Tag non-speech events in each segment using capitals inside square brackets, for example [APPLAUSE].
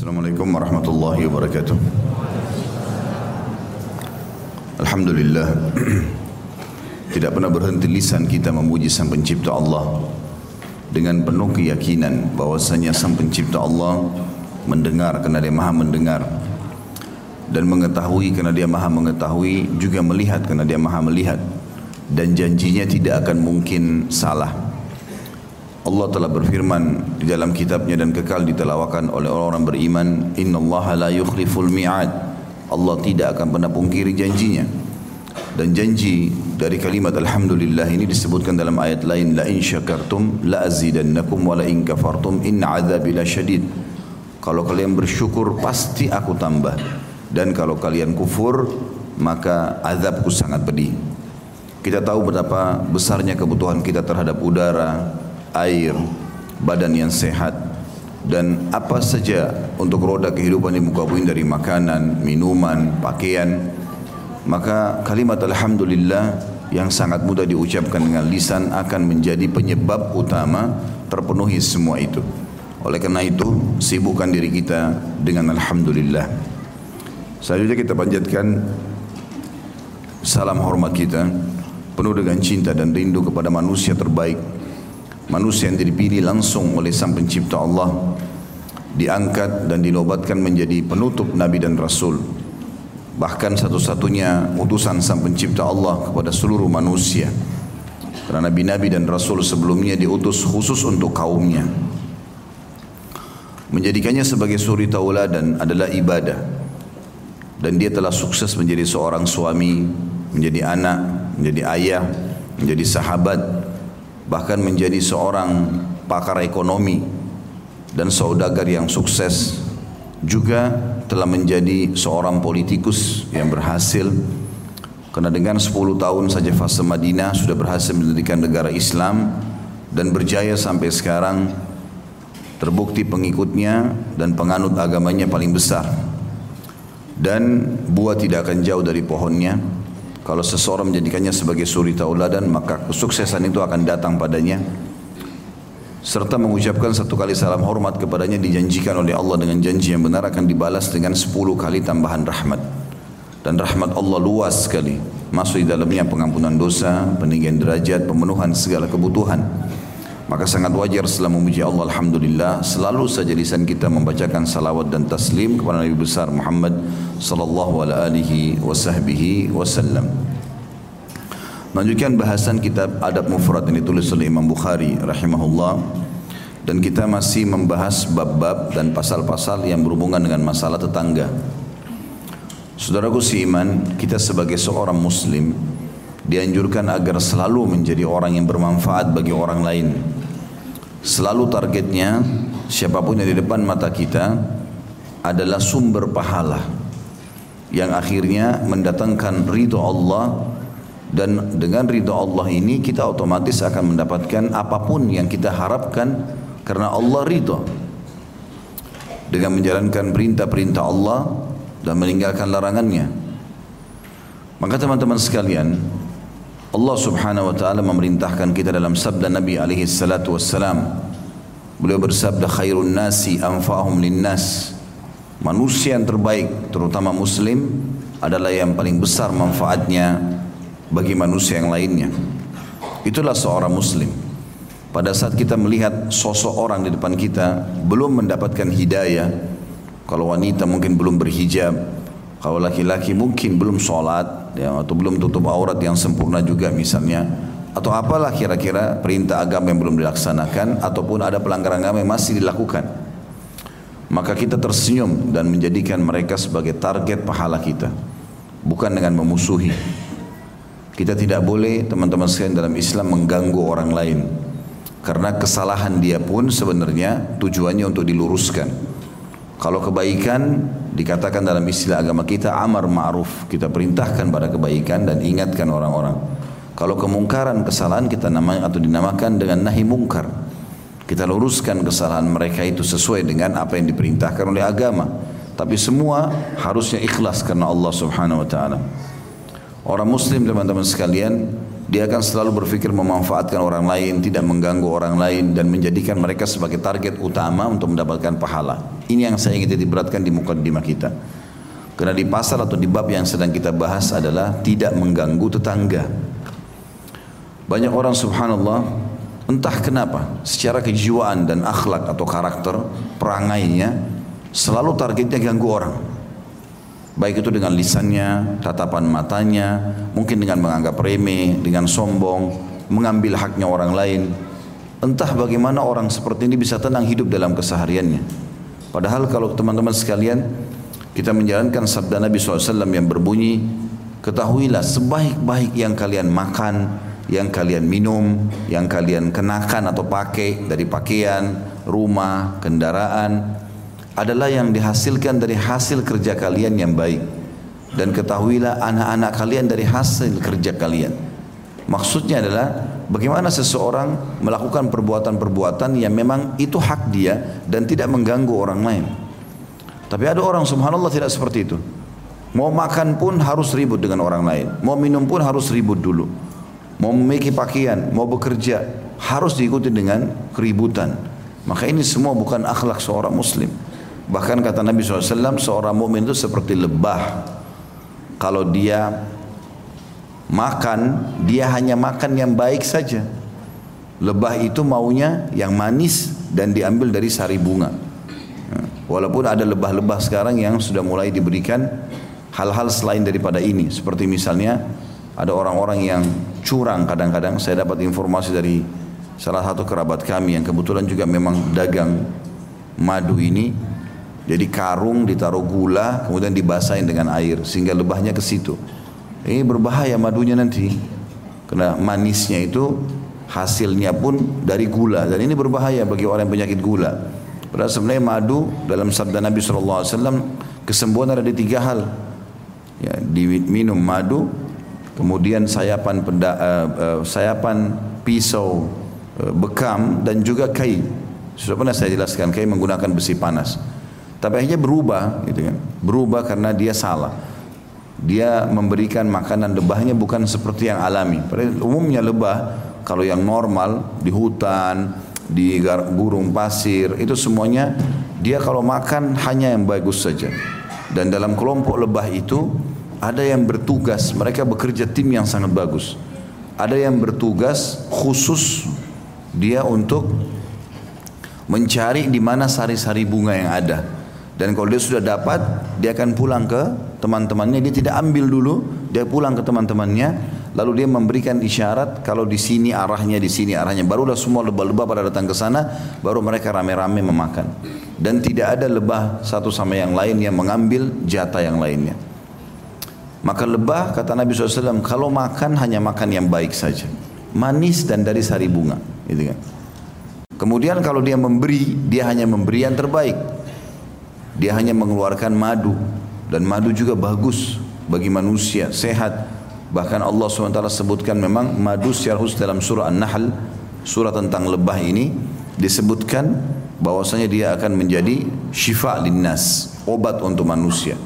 Assalamualaikum warahmatullahi wabarakatuh. Alhamdulillah [CLEARS THROAT] Tidak pernah berhenti lisan kita memuji sang pencipta Allah Dengan penuh keyakinan bahwasanya sang pencipta Allah Mendengar kerana dia maha mendengar Dan mengetahui kerana dia maha mengetahui Juga melihat kerana dia maha melihat Dan janjinya tidak akan mungkin salah Allah telah berfirman di dalam kitabnya dan kekal ditelawakan oleh orang-orang beriman Inna Allah la yukhliful mi'ad. Allah tidak akan pernah pungkiri janjinya. Dan janji dari kalimat Alhamdulillah ini disebutkan dalam ayat lain La in syakartum la azidannakum wa la in kafartum inna azabi la syadid. Kalau kalian bersyukur pasti aku tambah. Dan kalau kalian kufur maka azabku sangat pedih. Kita tahu betapa besarnya kebutuhan kita terhadap udara, air, badan yang sehat dan apa saja untuk roda kehidupan di muka bumi dari makanan, minuman, pakaian maka kalimat Alhamdulillah yang sangat mudah diucapkan dengan lisan akan menjadi penyebab utama terpenuhi semua itu. Oleh karena itu sibukkan diri kita dengan Alhamdulillah. Selanjutnya kita panjatkan salam hormat kita penuh dengan cinta dan rindu kepada manusia terbaik manusia yang dipilih langsung oleh sang pencipta Allah diangkat dan dinobatkan menjadi penutup Nabi dan Rasul. Bahkan satu-satunya utusan sang pencipta Allah kepada seluruh manusia. Karena Nabi-Nabi dan Rasul sebelumnya diutus khusus untuk kaumnya. Menjadikannya sebagai suri tauladan adalah ibadah. Dan dia telah sukses menjadi seorang suami menjadi anak menjadi ayah menjadi sahabat bahkan menjadi seorang pakar ekonomi dan saudagar yang sukses juga telah menjadi seorang politikus yang berhasil. Karena dengan 10 tahun saja fase Madinah sudah berhasil mendirikan negara Islam dan berjaya sampai sekarang terbukti pengikutnya dan penganut agamanya paling besar. Dan buah tidak akan jauh dari pohonnya kalau seseorang menjadikannya sebagai suri tauladan maka kesuksesan itu akan datang padanya. Serta mengucapkan satu kali salam hormat kepadanya dijanjikan oleh Allah dengan janji yang benar akan dibalas dengan sepuluh kali tambahan rahmat. Dan rahmat Allah luas sekali. Masuk di dalamnya pengampunan dosa peninggian derajat pemenuhan segala kebutuhan maka sangat wajar setelah memuji Allah Alhamdulillah selalu saja lisan kita membacakan salawat dan taslim kepada Nabi besar Muhammad sallallahu alaihi wasallam. Lanjutkan bahasan kitab Adab Mufrad yang ditulis oleh Imam Bukhari rahimahullah dan kita masih membahas bab-bab dan pasal-pasal yang berhubungan dengan masalah tetangga. Saudaraku seiman, kita sebagai seorang muslim dianjurkan agar selalu menjadi orang yang bermanfaat bagi orang lain. Selalu targetnya siapa pun yang di depan mata kita adalah sumber pahala yang akhirnya mendatangkan ridho Allah. Dan dengan ridho Allah ini kita otomatis akan mendapatkan apa pun yang kita harapkan karena Allah ridho. Dengan menjalankan perintah-perintah Allah dan meninggalkan larangannya. Maka teman-teman sekalian Allah subhanahu wa ta'ala memerintahkan kita dalam sabda Nabi alaihi salatu wassalam. Beliau bersabda khairun nasi anfa'hum linnas. Manusia yang terbaik terutama muslim adalah yang paling besar manfaatnya bagi manusia yang lainnya. Itulah seorang muslim. Pada saat kita melihat sosok orang di depan kita belum mendapatkan hidayah. Kalau wanita mungkin belum berhijab. Kalau laki-laki mungkin belum sholat ya, atau belum tutup aurat yang sempurna juga misalnya. Atau apalah kira-kira perintah agama yang belum dilaksanakan ataupun ada pelanggaran agama yang masih dilakukan. Maka kita tersenyum dan menjadikan mereka sebagai target pahala kita. Bukan dengan memusuhi. Kita tidak boleh teman-teman sekalian dalam Islam mengganggu orang lain. Karena kesalahan dia pun sebenarnya tujuannya untuk diluruskan kalau kebaikan dikatakan dalam istilah agama kita amar ma'ruf kita perintahkan pada kebaikan dan ingatkan orang-orang kalau kemungkaran kesalahan kita namanya atau dinamakan dengan nahi mungkar kita luruskan kesalahan mereka itu sesuai dengan apa yang diperintahkan oleh agama. Tapi semua harusnya ikhlas karena Allah Subhanahu wa taala. Orang muslim teman-teman sekalian Dia akan selalu berpikir memanfaatkan orang lain, tidak mengganggu orang lain dan menjadikan mereka sebagai target utama untuk mendapatkan pahala. Ini yang saya ingin diberatkan di mukaddimah kita. Karena di pasal atau di bab yang sedang kita bahas adalah tidak mengganggu tetangga. Banyak orang subhanallah entah kenapa secara kejiwaan dan akhlak atau karakter perangainya selalu targetnya ganggu orang. Baik itu dengan lisannya, tatapan matanya, mungkin dengan menganggap remeh, dengan sombong, mengambil haknya orang lain. Entah bagaimana orang seperti ini bisa tenang hidup dalam kesehariannya. Padahal kalau teman-teman sekalian, kita menjalankan sabda Nabi SAW yang berbunyi, ketahuilah sebaik-baik yang kalian makan, yang kalian minum, yang kalian kenakan atau pakai dari pakaian, rumah, kendaraan, adalah yang dihasilkan dari hasil kerja kalian yang baik. Dan ketahuilah anak-anak kalian dari hasil kerja kalian. Maksudnya adalah bagaimana seseorang melakukan perbuatan-perbuatan yang memang itu hak dia dan tidak mengganggu orang lain. Tapi ada orang subhanallah tidak seperti itu. Mau makan pun harus ribut dengan orang lain. Mau minum pun harus ribut dulu. Mau memiliki pakaian mau bekerja harus diikuti dengan keributan. Maka ini semua bukan akhlak seorang muslim Bahkan kata Nabi SAW, seorang mukmin itu seperti lebah. Kalau dia makan, dia hanya makan yang baik saja. Lebah itu maunya yang manis dan diambil dari sari bunga. Walaupun ada lebah-lebah sekarang yang sudah mulai diberikan hal-hal selain daripada ini. Seperti misalnya ada orang-orang yang curang kadang-kadang. Saya dapat informasi dari salah satu kerabat kami yang kebetulan juga memang dagang madu ini jadi karung ditaruh gula, kemudian dibasahin dengan air sehingga lebahnya ke situ. Ini berbahaya madunya nanti. Karena manisnya itu hasilnya pun dari gula dan ini berbahaya bagi orang yang penyakit gula. Padahal sebenarnya madu dalam sabda Nabi SAW kesembuhan ada di tiga hal. Ya, diminum madu, kemudian sayapan penda, uh, uh, sayapan pisau uh, bekam dan juga kai. Sudah pernah saya jelaskan kai menggunakan besi panas. Tapi akhirnya berubah gitu kan. Berubah karena dia salah. Dia memberikan makanan lebahnya bukan seperti yang alami. Padahal umumnya lebah kalau yang normal di hutan, di gurung pasir itu semuanya dia kalau makan hanya yang bagus saja. Dan dalam kelompok lebah itu ada yang bertugas, mereka bekerja tim yang sangat bagus. Ada yang bertugas khusus dia untuk mencari di mana sari-sari bunga yang ada. Dan kalau dia sudah dapat, dia akan pulang ke teman-temannya. Dia tidak ambil dulu, dia pulang ke teman-temannya. Lalu dia memberikan isyarat kalau di sini arahnya, di sini arahnya. Barulah semua lebah-lebah pada datang ke sana, baru mereka rame-rame memakan. Dan tidak ada lebah satu sama yang lain yang mengambil jatah yang lainnya. Maka lebah kata Nabi SAW kalau makan hanya makan yang baik saja. Manis dan dari sari bunga. Gitu kan. Kemudian kalau dia memberi, dia hanya memberi yang terbaik. Dia hanya mengeluarkan madu dan madu juga bagus bagi manusia, sehat. Bahkan Allah SWT sebutkan memang madu secara khusus dalam surah An-Nahl, surah tentang lebah ini disebutkan bahwasanya dia akan menjadi syifa linnas, obat untuk manusia.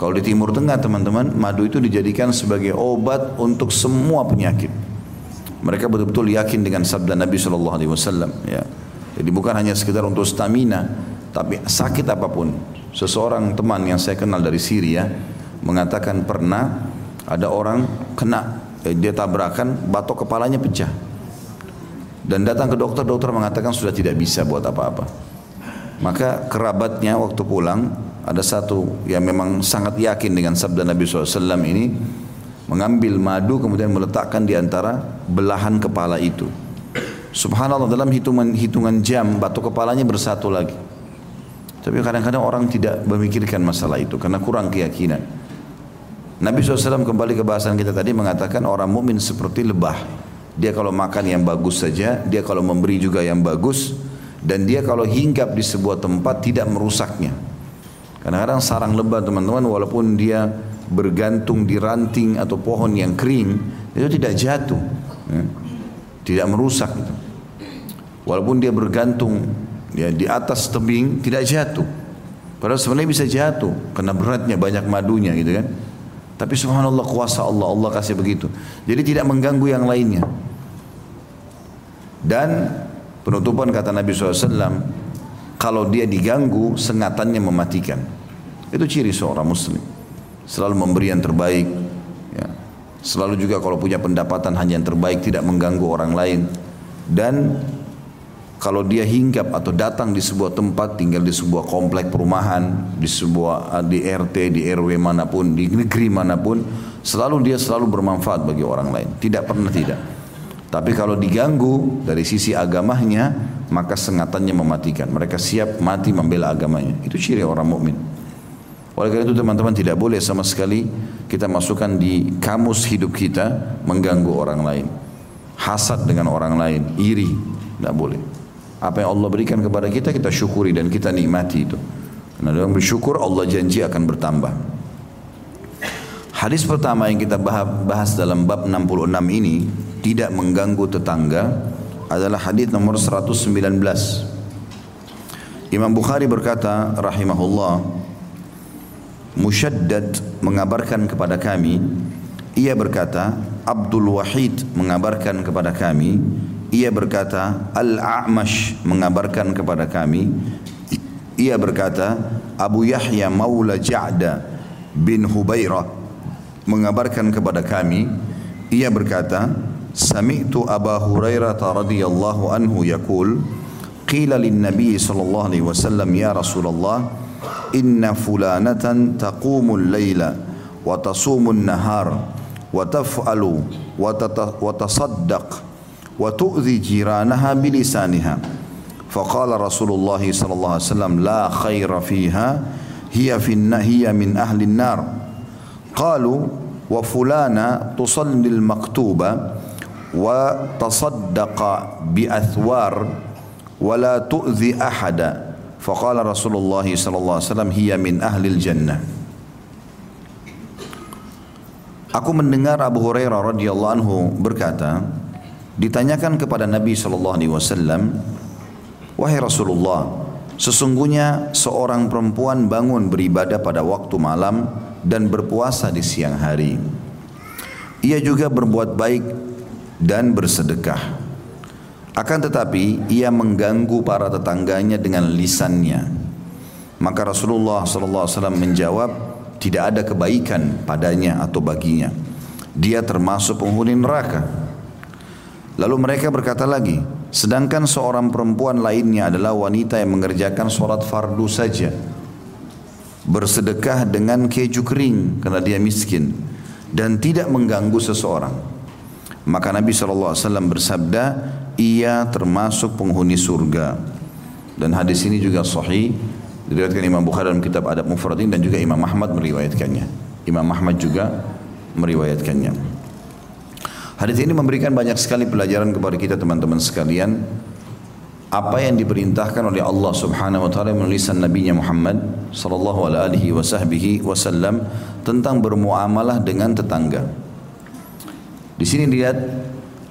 Kalau di Timur Tengah teman-teman, madu itu dijadikan sebagai obat untuk semua penyakit. Mereka betul-betul yakin dengan sabda Nabi Wasallam. Ya. Jadi bukan hanya sekedar untuk stamina, tapi sakit apa pun. Seseorang teman yang saya kenal dari Syria mengatakan pernah ada orang kena eh, dia tabrakan batok kepalanya pecah. Dan datang ke dokter, dokter mengatakan sudah tidak bisa buat apa-apa. Maka kerabatnya waktu pulang ada satu yang memang sangat yakin dengan sabda Nabi SAW ini mengambil madu kemudian meletakkan di antara belahan kepala itu. Subhanallah dalam hitungan hitungan jam batuk kepalanya bersatu lagi. Tapi kadang-kadang orang tidak memikirkan masalah itu karena kurang keyakinan. Nabi SAW kembali ke bahasan kita tadi mengatakan orang mukmin seperti lebah. Dia kalau makan yang bagus saja, dia kalau memberi juga yang bagus, dan dia kalau hinggap di sebuah tempat tidak merusaknya. Kadang-kadang sarang lebah teman-teman walaupun dia bergantung di ranting atau pohon yang kering itu tidak jatuh, ya. tidak merusak. Walaupun dia bergantung ya di atas tebing tidak jatuh. Padahal sebenarnya bisa jatuh karena beratnya banyak madunya gitu kan. Tapi subhanallah kuasa Allah, Allah kasih begitu. Jadi tidak mengganggu yang lainnya. Dan penutupan kata Nabi SAW, kalau dia diganggu, sengatannya mematikan. Itu ciri seorang muslim. Selalu memberi yang terbaik. Ya. Selalu juga kalau punya pendapatan hanya yang terbaik, tidak mengganggu orang lain. Dan kalau dia hinggap atau datang di sebuah tempat, tinggal di sebuah komplek perumahan, di sebuah di RT, di RW mana pun, di negeri mana pun, selalu dia selalu bermanfaat bagi orang lain. Tidak pernah tidak. Tapi kalau diganggu dari sisi agamanya, maka sengatannya mematikan. Mereka siap mati membela agamanya. Itu ciri orang mukmin. Oleh karena itu teman-teman tidak boleh sama sekali kita masukkan di kamus hidup kita mengganggu orang lain. Hasad dengan orang lain, iri, tidak boleh. Apa yang Allah berikan kepada kita kita syukuri dan kita nikmati itu. Karena dengan bersyukur Allah janji akan bertambah. Hadis pertama yang kita bahas dalam bab 66 ini tidak mengganggu tetangga adalah hadis nomor 119. Imam Bukhari berkata rahimahullah Musyaddad mengabarkan kepada kami ia berkata Abdul Wahid mengabarkan kepada kami ia berkata Al-A'mash mengabarkan kepada kami. Ia berkata Abu Yahya Maula Ja'da bin Hubairah mengabarkan kepada kami. Ia berkata Sami'tu Abu Hurairah radhiyallahu anhu yaqul qila lin Nabi sallallahu alaihi wasallam ya Rasulullah inna fulanatan taqumul laila wa tasumun nahar wa taf'alu wa wa tu'zi jiranaha bilisaniha. Faqala Rasulullah sallallahu alaihi wasallam la khaira fiha hiya finna hiya min ahli an-nar. Qalu wa fulana tusalli al-maktuba wa tasaddaqa bi athwar wa la tu'zi ahada. Faqala Rasulullah sallallahu alaihi wasallam hiya min ahli al-jannah. Aku mendengar Abu Hurairah radhiyallahu anhu berkata, ditanyakan kepada Nabi sallallahu alaihi wasallam, "Wahai Rasulullah, sesungguhnya seorang perempuan bangun beribadah pada waktu malam dan berpuasa di siang hari. Ia juga berbuat baik dan bersedekah. Akan tetapi ia mengganggu para tetangganya dengan lisannya. Maka Rasulullah SAW menjawab, tidak ada kebaikan padanya atau baginya. Dia termasuk penghuni neraka. Lalu mereka berkata lagi, sedangkan seorang perempuan lainnya adalah wanita yang mengerjakan sholat fardu saja. Bersedekah dengan keju kering karena dia miskin. Dan tidak mengganggu seseorang. Maka Nabi SAW bersabda, ia termasuk penghuni surga. Dan hadis ini juga sahih diriwayatkan Imam Bukhari dalam kitab Adab Mufradin dan juga Imam Ahmad meriwayatkannya. Imam Ahmad juga meriwayatkannya. Hadis ini memberikan banyak sekali pelajaran kepada kita teman-teman sekalian apa yang diperintahkan oleh Allah Subhanahu wa taala melalui Nabi Muhammad sallallahu alaihi wasallam tentang bermuamalah dengan tetangga. Di sini lihat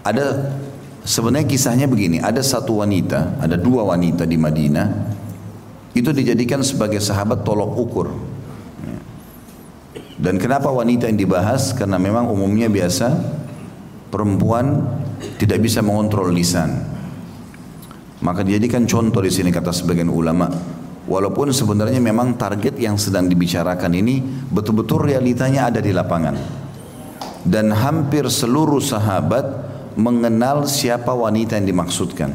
ada sebenarnya kisahnya begini, ada satu wanita, ada dua wanita di Madinah itu dijadikan sebagai sahabat tolok ukur. Dan kenapa wanita yang dibahas? Karena memang umumnya biasa perempuan tidak bisa mengontrol lisan. Maka dijadikan contoh di sini kata sebagian ulama. Walaupun sebenarnya memang target yang sedang dibicarakan ini betul-betul realitanya ada di lapangan dan hampir seluruh sahabat mengenal siapa wanita yang dimaksudkan.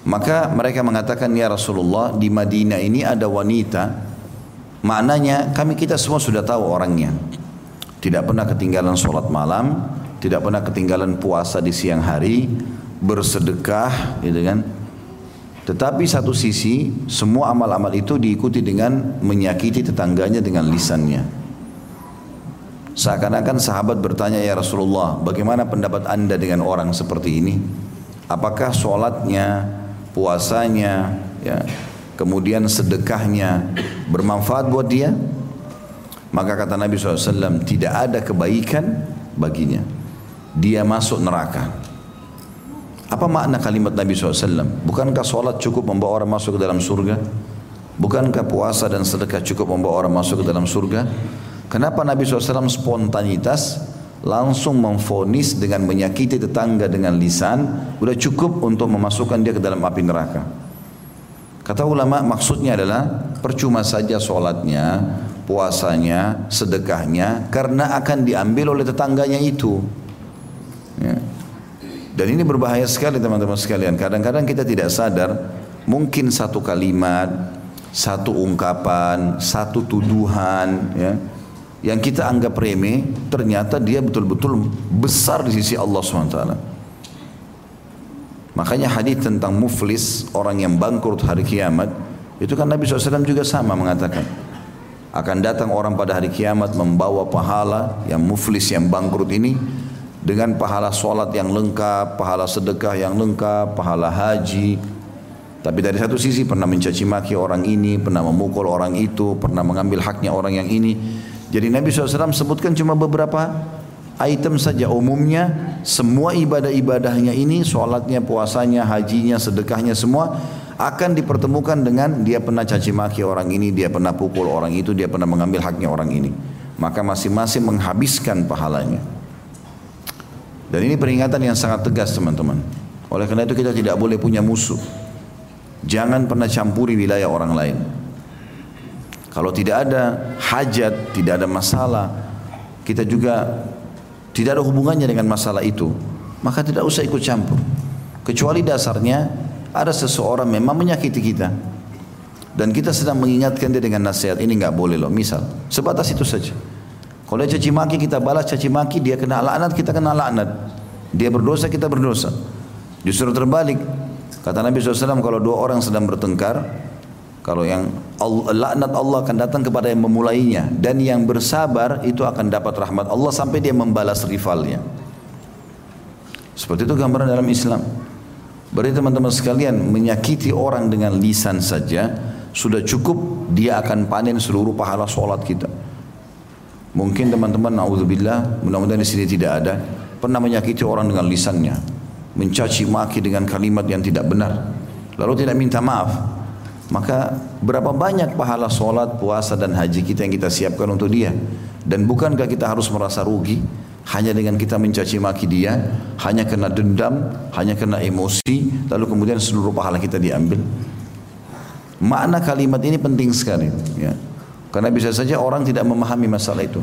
Maka mereka mengatakan ya Rasulullah di Madinah ini ada wanita maknanya kami kita semua sudah tahu orangnya. Tidak pernah ketinggalan sholat malam, tidak pernah ketinggalan puasa di siang hari, bersedekah gitu kan. Tetapi satu sisi semua amal-amal itu diikuti dengan menyakiti tetangganya dengan lisannya. Seakan-akan sahabat bertanya ya Rasulullah, bagaimana pendapat anda dengan orang seperti ini? Apakah sholatnya, puasanya, ya, kemudian sedekahnya bermanfaat buat dia? Maka kata Nabi SAW, tidak ada kebaikan baginya. Dia masuk neraka. Apa makna kalimat Nabi SAW? Bukankah sholat cukup membawa orang masuk ke dalam surga? Bukankah puasa dan sedekah cukup membawa orang masuk ke dalam surga? Kenapa Nabi SAW spontanitas langsung memfonis dengan menyakiti tetangga dengan lisan sudah cukup untuk memasukkan dia ke dalam api neraka. Kata ulama maksudnya adalah percuma saja sholatnya, puasanya, sedekahnya karena akan diambil oleh tetangganya itu. Ya. Dan ini berbahaya sekali teman-teman sekalian. Kadang-kadang kita tidak sadar mungkin satu kalimat, satu ungkapan, satu tuduhan ya yang kita anggap remeh ternyata dia betul-betul besar di sisi Allah SWT makanya hadis tentang muflis orang yang bangkrut hari kiamat itu kan Nabi SAW juga sama mengatakan akan datang orang pada hari kiamat membawa pahala yang muflis yang bangkrut ini dengan pahala solat yang lengkap, pahala sedekah yang lengkap, pahala haji. Tapi dari satu sisi pernah mencaci maki orang ini, pernah memukul orang itu, pernah mengambil haknya orang yang ini. Jadi Nabi SAW sebutkan cuma beberapa item saja umumnya semua ibadah-ibadahnya ini sholatnya, puasanya, hajinya, sedekahnya semua akan dipertemukan dengan dia pernah caci maki orang ini, dia pernah pukul orang itu, dia pernah mengambil haknya orang ini. Maka masing-masing menghabiskan pahalanya. Dan ini peringatan yang sangat tegas teman-teman. Oleh karena itu kita tidak boleh punya musuh. Jangan pernah campuri wilayah orang lain. Kalau tidak ada hajat, tidak ada masalah, kita juga tidak ada hubungannya dengan masalah itu, maka tidak usah ikut campur. Kecuali dasarnya ada seseorang memang menyakiti kita. Dan kita sedang mengingatkan dia dengan nasihat ini nggak boleh loh. Misal, sebatas itu saja. Kalau dia caci maki kita balas caci maki, dia kena laknat kita kena laknat. Dia berdosa kita berdosa. Justru terbalik. Kata Nabi SAW kalau dua orang sedang bertengkar, kalau yang laknat Allah akan datang kepada yang memulainya dan yang bersabar itu akan dapat rahmat Allah sampai dia membalas rivalnya. Seperti itu gambaran dalam Islam. Berarti teman-teman sekalian menyakiti orang dengan lisan saja sudah cukup dia akan panen seluruh pahala sholat kita. Mungkin teman-teman naudzubillah mudah-mudahan di sini tidak ada pernah menyakiti orang dengan lisannya, mencaci maki dengan kalimat yang tidak benar, lalu tidak minta maaf maka berapa banyak pahala solat, puasa dan haji kita yang kita siapkan untuk dia. Dan bukankah kita harus merasa rugi hanya dengan kita mencaci maki dia, hanya kena dendam, hanya kena emosi, lalu kemudian seluruh pahala kita diambil. Makna kalimat ini penting sekali. Ya. Karena bisa saja orang tidak memahami masalah itu.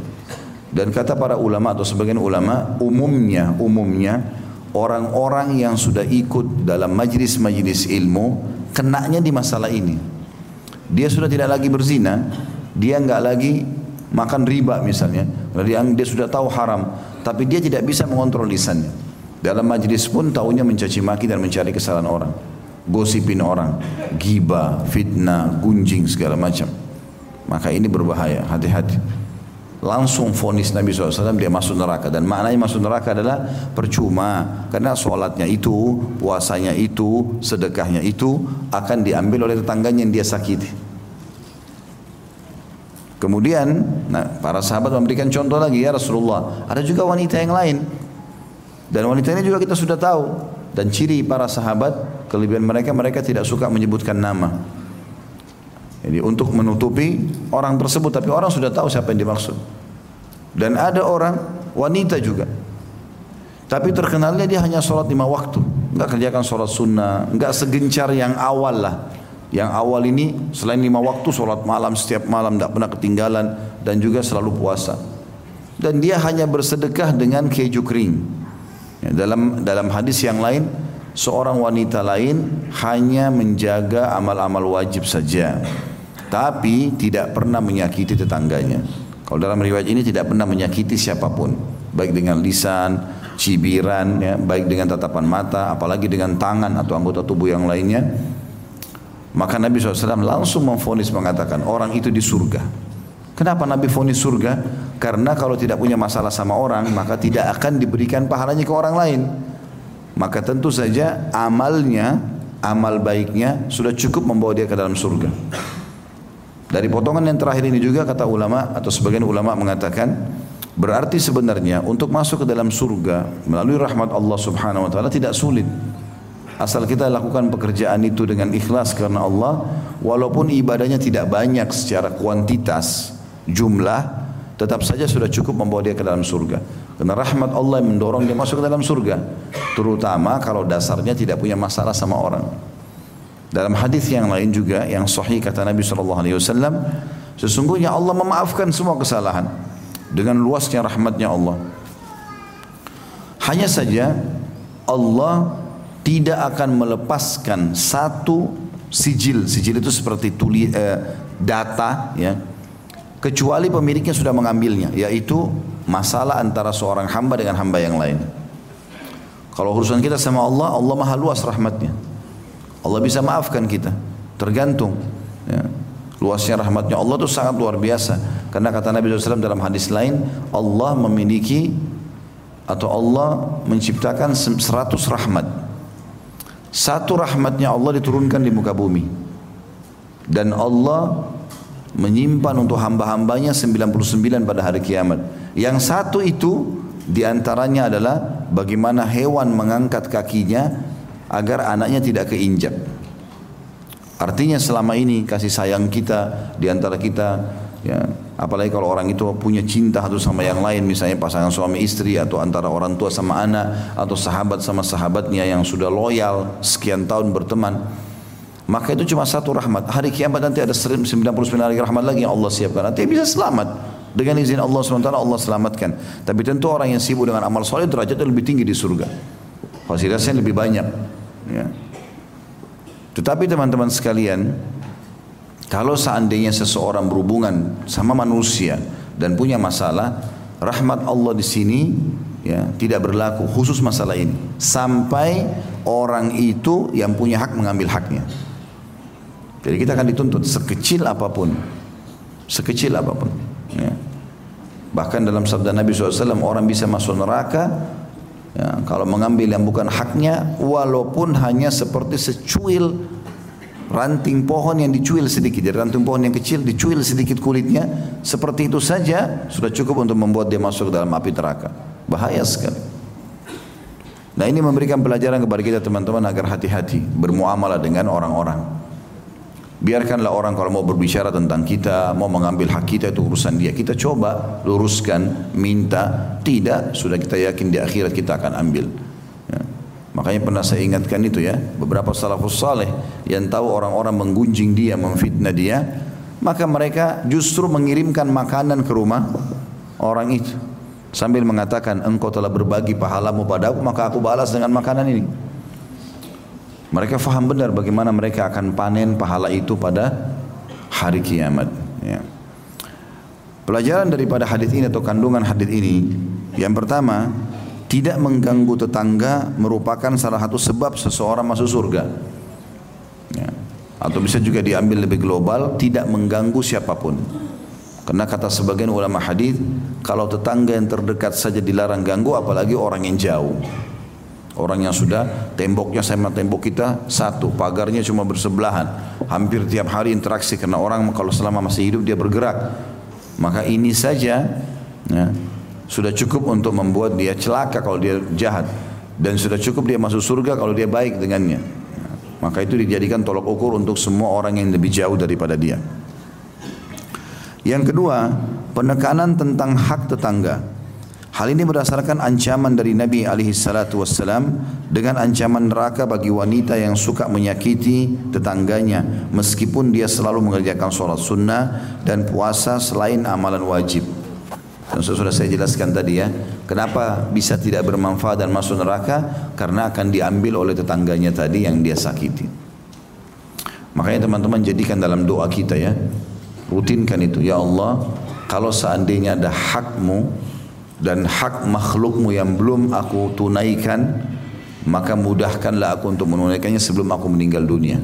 Dan kata para ulama atau sebagian ulama, umumnya, umumnya orang-orang yang sudah ikut dalam majlis-majlis ilmu kenaknya di masalah ini. Dia sudah tidak lagi berzina, dia nggak lagi makan riba misalnya, dia, dia sudah tahu haram, tapi dia tidak bisa mengontrol lisannya. Dalam majlis pun tahunya mencaci maki dan mencari kesalahan orang, gosipin orang, giba, fitnah, gunjing segala macam. Maka ini berbahaya, hati-hati. Langsung fonis Nabi SAW dia masuk neraka. Dan maknanya masuk neraka adalah percuma. Karena sholatnya itu puasanya itu sedekahnya itu akan diambil oleh tetangganya yang dia sakiti kemudian nah, para sahabat memberikan contoh lagi ya Rasulullah ada juga wanita yang lain dan wanita ini juga kita sudah tahu dan ciri para sahabat kelebihan mereka mereka tidak suka menyebutkan nama jadi untuk menutupi orang tersebut tapi orang sudah tahu siapa yang dimaksud. Dan ada orang wanita juga. Tapi terkenalnya dia hanya sholat lima waktu. Enggak kerjakan sholat sunnah. Enggak segencar yang awal lah. Yang awal ini selain lima waktu sholat malam setiap malam tidak pernah ketinggalan. Dan juga selalu puasa. Dan dia hanya bersedekah dengan keju kering. Ya, dalam dalam hadis yang lain seorang wanita lain hanya menjaga amal-amal wajib saja tapi tidak pernah menyakiti tetangganya. Kalau dalam riwayat ini tidak pernah menyakiti siapa pun, baik dengan lisan, cibiran, ya, baik dengan tatapan mata, apalagi dengan tangan atau anggota tubuh yang lainnya. Maka Nabi SAW langsung memfonis mengatakan orang itu di surga. Kenapa Nabi fonis surga? Karena kalau tidak punya masalah sama orang, maka tidak akan diberikan pahalanya ke orang lain. Maka tentu saja amalnya, amal baiknya sudah cukup membawa dia ke dalam surga. Dari potongan yang terakhir ini juga kata ulama atau sebagian ulama mengatakan berarti sebenarnya untuk masuk ke dalam surga melalui rahmat Allah Subhanahu wa taala tidak sulit. Asal kita lakukan pekerjaan itu dengan ikhlas karena Allah walaupun ibadahnya tidak banyak secara kuantitas jumlah tetap saja sudah cukup membawa dia ke dalam surga. Karena rahmat Allah yang mendorong dia masuk ke dalam surga. Terutama kalau dasarnya tidak punya masalah sama orang. Dalam hadis yang lain juga yang sahih kata Nabi SAW, sesungguhnya Allah memaafkan semua kesalahan dengan luasnya rahmatnya Allah. Hanya saja Allah tidak akan melepaskan satu sijil, sijil itu seperti tuli, eh, data ya, kecuali pemiliknya sudah mengambilnya yaitu masalah antara seorang hamba dengan hamba yang lain. Kalau urusan kita sama Allah Allah maha luas rahmatnya. Allah bisa maafkan kita tergantung ya. luasnya rahmatnya Allah itu sangat luar biasa. Karena kata Nabi SAW dalam hadis lain Allah memiliki atau Allah menciptakan seratus rahmat satu rahmatnya Allah diturunkan di muka bumi dan Allah menyimpan untuk hamba-hambanya 99 pada hari kiamat. Yang satu itu di antaranya adalah bagaimana hewan mengangkat kakinya agar anaknya tidak keinjak. Artinya selama ini kasih sayang kita di antara kita ya apalagi kalau orang itu punya cinta satu sama yang lain misalnya pasangan suami istri atau antara orang tua sama anak atau sahabat sama sahabatnya yang sudah loyal sekian tahun berteman maka itu cuma satu rahmat. Hari kiamat nanti ada 99 hari rahmat lagi yang Allah siapkan. Nanti bisa selamat. Dengan izin Allah SWT Allah selamatkan. Tapi tentu orang yang sibuk dengan amal soleh derajatnya lebih tinggi di surga. Fasilitasnya lebih banyak. Ya. Tetapi teman-teman sekalian, kalau seandainya seseorang berhubungan sama manusia dan punya masalah, rahmat Allah di sini ya tidak berlaku khusus masalah ini sampai orang itu yang punya hak mengambil haknya. Jadi kita akan dituntut sekecil apa pun, sekecil apa pun. Ya. Bahkan dalam sabda Nabi SAW orang bisa masuk neraka ya, kalau mengambil yang bukan haknya walaupun hanya seperti secuil ranting pohon yang dicuil sedikit. Dari ranting pohon yang kecil dicuil sedikit kulitnya. Seperti itu saja sudah cukup untuk membuat dia masuk dalam api neraka. Bahaya sekali. Nah ini memberikan pelajaran kepada kita teman-teman agar hati-hati bermuamalah dengan orang-orang. Biarkanlah orang kalau mau berbicara tentang kita, mau mengambil hak kita itu urusan dia. Kita coba luruskan, minta, tidak, sudah kita yakin di akhirat kita akan ambil. Ya. Makanya pernah saya ingatkan itu ya, beberapa salafus saleh yang tahu orang-orang menggunjing dia, memfitnah dia, maka mereka justru mengirimkan makanan ke rumah orang itu sambil mengatakan engkau telah berbagi pahalamu padaku maka aku balas dengan makanan ini. Mereka faham benar bagaimana mereka akan panen pahala itu pada hari kiamat. Ya. Pelajaran daripada hadis ini atau kandungan hadis ini, yang pertama, tidak mengganggu tetangga merupakan salah satu sebab seseorang masuk surga. Ya. Atau bisa juga diambil lebih global, tidak mengganggu siapa pun. Karena kata sebagian ulama hadis, kalau tetangga yang terdekat saja dilarang ganggu, apalagi orang yang jauh. Orang yang sudah temboknya sama tembok kita satu, pagarnya cuma bersebelahan. Hampir tiap hari interaksi karena orang kalau selama masih hidup dia bergerak. Maka ini saja ya, sudah cukup untuk membuat dia celaka kalau dia jahat dan sudah cukup dia masuk surga kalau dia baik dengannya. Ya, maka itu dijadikan tolok ukur untuk semua orang yang lebih jauh daripada dia. Yang kedua, penekanan tentang hak tetangga. Hal ini berdasarkan ancaman dari Nabi alaihi salatu wassalam dengan ancaman neraka bagi wanita yang suka menyakiti tetangganya meskipun dia selalu mengerjakan sholat sunnah dan puasa selain amalan wajib. Dan sudah saya jelaskan tadi ya, kenapa bisa tidak bermanfaat dan masuk neraka? Karena akan diambil oleh tetangganya tadi yang dia sakiti. Makanya teman-teman jadikan dalam doa kita ya, rutinkan itu. Ya Allah, kalau seandainya ada hakmu dan hak makhlukmu yang belum aku tunaikan maka mudahkanlah aku untuk menunaikannya sebelum aku meninggal dunia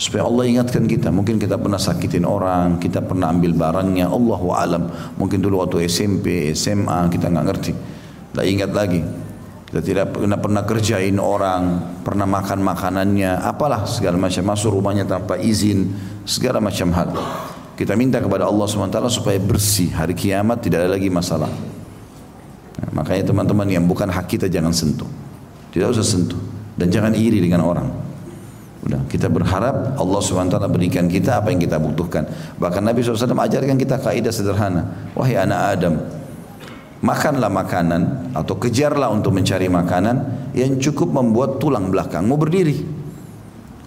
supaya Allah ingatkan kita. Mungkin kita pernah sakitin orang kita pernah ambil barangnya. Allah alam. Mungkin dulu waktu SMP SMA kita nggak ngerti. Tak ingat lagi. Kita tidak pernah pernah kerjain orang pernah makan makanannya apalah segala macam. Masuk rumahnya tanpa izin segala macam hal. Kita minta kepada Allah SWT supaya bersih. Hari kiamat tidak ada lagi masalah. Makanya teman-teman yang bukan hak kita jangan sentuh. Tidak usah sentuh. Dan jangan iri dengan orang. Udah, kita berharap Allah SWT berikan kita apa yang kita butuhkan. Bahkan Nabi SAW ajarkan kita kaidah sederhana. Wahai anak Adam, makanlah makanan atau kejarlah untuk mencari makanan yang cukup membuat tulang belakangmu berdiri.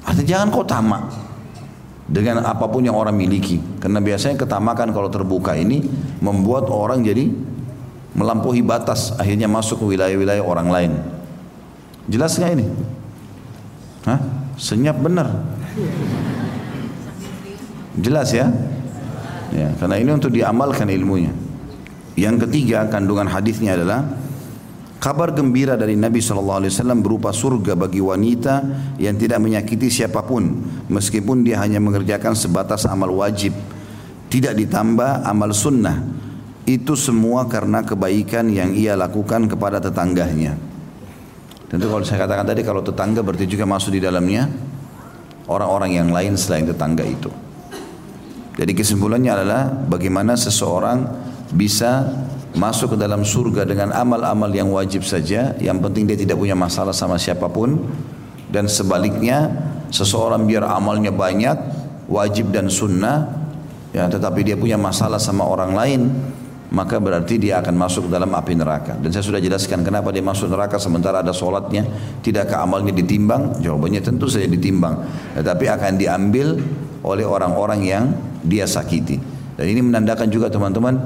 Artinya jangan kau tamak dengan apa pun yang orang miliki. Karena biasanya ketamakan kalau terbuka ini membuat orang jadi melampaui batas akhirnya masuk ke wilayah-wilayah orang lain. Jelas nggak ini? Hah? Senyap benar. Jelas ya? Ya, karena ini untuk diamalkan ilmunya. Yang ketiga kandungan hadisnya adalah kabar gembira dari Nabi SAW berupa surga bagi wanita yang tidak menyakiti siapa pun meskipun dia hanya mengerjakan sebatas amal wajib tidak ditambah amal sunnah itu semua karena kebaikan yang ia lakukan kepada tetangganya Tentu kalau saya katakan tadi kalau tetangga berarti juga masuk di dalamnya orang-orang yang lain selain tetangga itu. Jadi kesimpulannya adalah bagaimana seseorang bisa masuk ke dalam surga dengan amal-amal yang wajib saja, yang penting dia tidak punya masalah sama siapa pun dan sebaliknya seseorang biar amalnya banyak, wajib dan sunnah ya tetapi dia punya masalah sama orang lain maka berarti dia akan masuk dalam api neraka. Dan saya sudah jelaskan kenapa dia masuk neraka sementara ada solatnya, tidakkah amalnya ditimbang? Jawabannya tentu saja ditimbang, tetapi akan diambil oleh orang-orang yang dia sakiti. Dan ini menandakan juga teman-teman,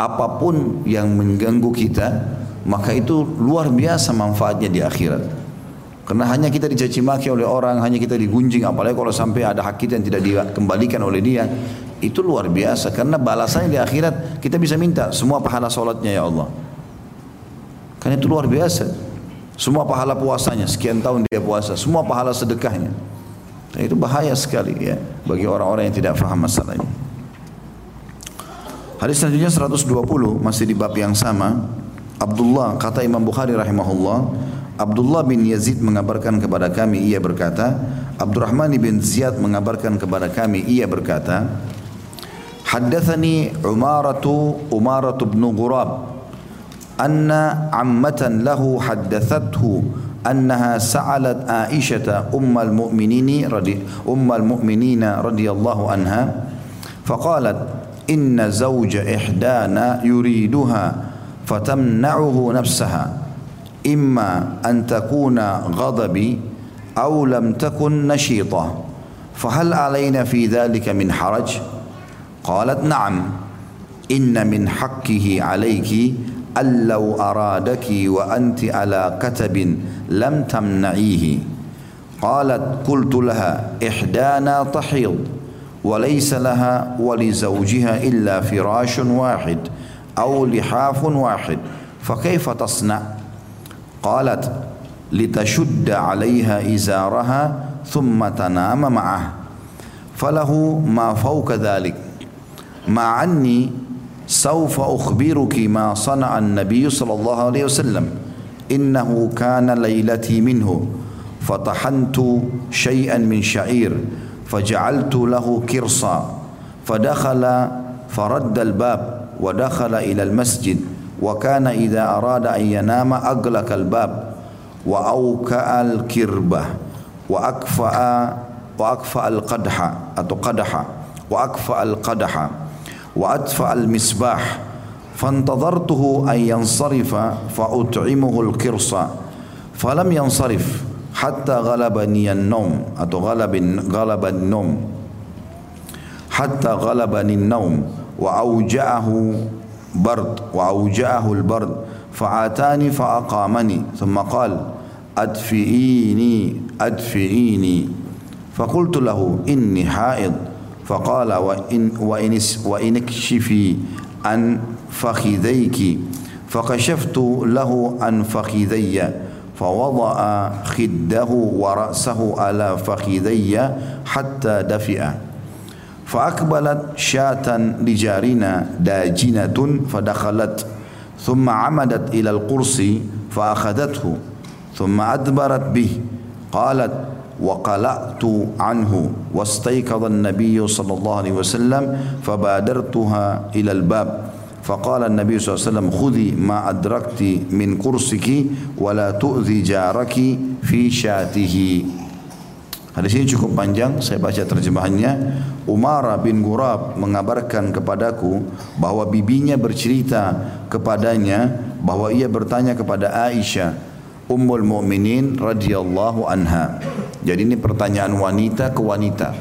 apa pun yang mengganggu kita, maka itu luar biasa manfaatnya di akhirat. Karena hanya kita dicaci maki oleh orang, hanya kita digunjing, apalagi kalau sampai ada hak kita yang tidak dikembalikan oleh dia, itu luar biasa karena balasannya di akhirat kita bisa minta semua pahala solatnya ya Allah. Karena itu luar biasa. Semua pahala puasanya sekian tahun dia puasa, semua pahala sedekahnya. Dan itu bahaya sekali ya bagi orang-orang yang tidak faham masalah ini. Hadis selanjutnya 120 masih di bab yang sama. Abdullah kata Imam Bukhari rahimahullah, Abdullah bin Yazid mengabarkan kepada kami ia berkata, Abdurrahman bin Ziyad mengabarkan kepada kami ia berkata, حدثني عمارة أمارة بن غراب أن عمة له حدثته أنها سألت عائشة أم المؤمنين رضي أم المؤمنين رضي الله عنها فقالت إن زوج إحدانا يريدها فتمنعه نفسها إما أن تكون غضبي أو لم تكن نشيطة فهل علينا في ذلك من حرج؟ قالت نعم. إن من حقه عليك أن لو أرادك وأنت على كتب لم تمنعيه. قالت قلت لها إحدانا تحيض وليس لها ولزوجها إلا فراش واحد أو لحاف واحد فكيف تصنع؟ قالت لتشد عليها إزارها ثم تنام معه. فله ما فوق ذلك. مع أني سوف أخبرك ما صنع النبي صلى الله عليه وسلم. إنه كان ليلتي منه. فطحنت شيئا من شعير فجعلت له كرصا. فدخل فرد الباب ودخل إلى المسجد. وكان إذا أراد أن ينام أغلق الباب وأوكأ الكربة وأكفأ وأكفأ القدح أو قدح وأكفأ القدح. وأدفع المصباح فانتظرته أن ينصرف فأطعمه القرص فلم ينصرف حتى غلبني النوم أو غلب غلب النوم. حتى غلبني النوم وأوجعه برد وأوجعه البرد فعاتاني فأقامني ثم قال أدفئيني أدفئيني فقلت له إني حائض. فقال وإن, وإن, وإن اكشفي عن فخذيك فكشفت له عن فخذي فوضع خده ورأسه على فخذي حتى دفئ. فأقبلت شاة لجارنا داجنة فدخلت ثم عمدت إلى القرص فأخذته ثم أدبرت به قالت وقلعت عنه واستيقظ النبي صلى الله عليه وسلم فبادرتها إلى الباب فقال النبي صلى الله عليه وسلم خذي ما أدركت من قرصك ولا تؤذي جارك في شاته Hadis ini cukup panjang, saya baca terjemahannya. Umar bin Gurab mengabarkan kepadaku bahwa bibinya bercerita kepadanya bahwa ia bertanya kepada Aisyah, Ummul Mukminin radhiyallahu anha. Jadi ini pertanyaan wanita ke wanita.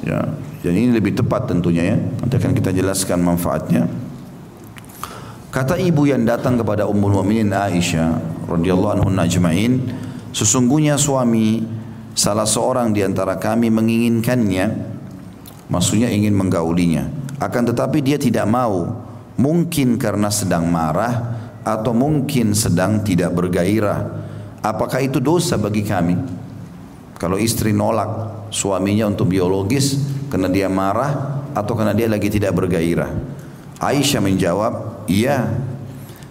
Ya, jadi ini lebih tepat tentunya ya. Nanti akan kita jelaskan manfaatnya. Kata ibu yang datang kepada Ummul Mukminin Aisyah radhiyallahu anhu najma'in, sesungguhnya suami salah seorang di antara kami menginginkannya, maksudnya ingin menggaulinya. Akan tetapi dia tidak mau, mungkin karena sedang marah atau mungkin sedang tidak bergairah. Apakah itu dosa bagi kami? Kalau istri nolak suaminya untuk biologis karena dia marah atau karena dia lagi tidak bergairah. Aisyah menjawab, iya.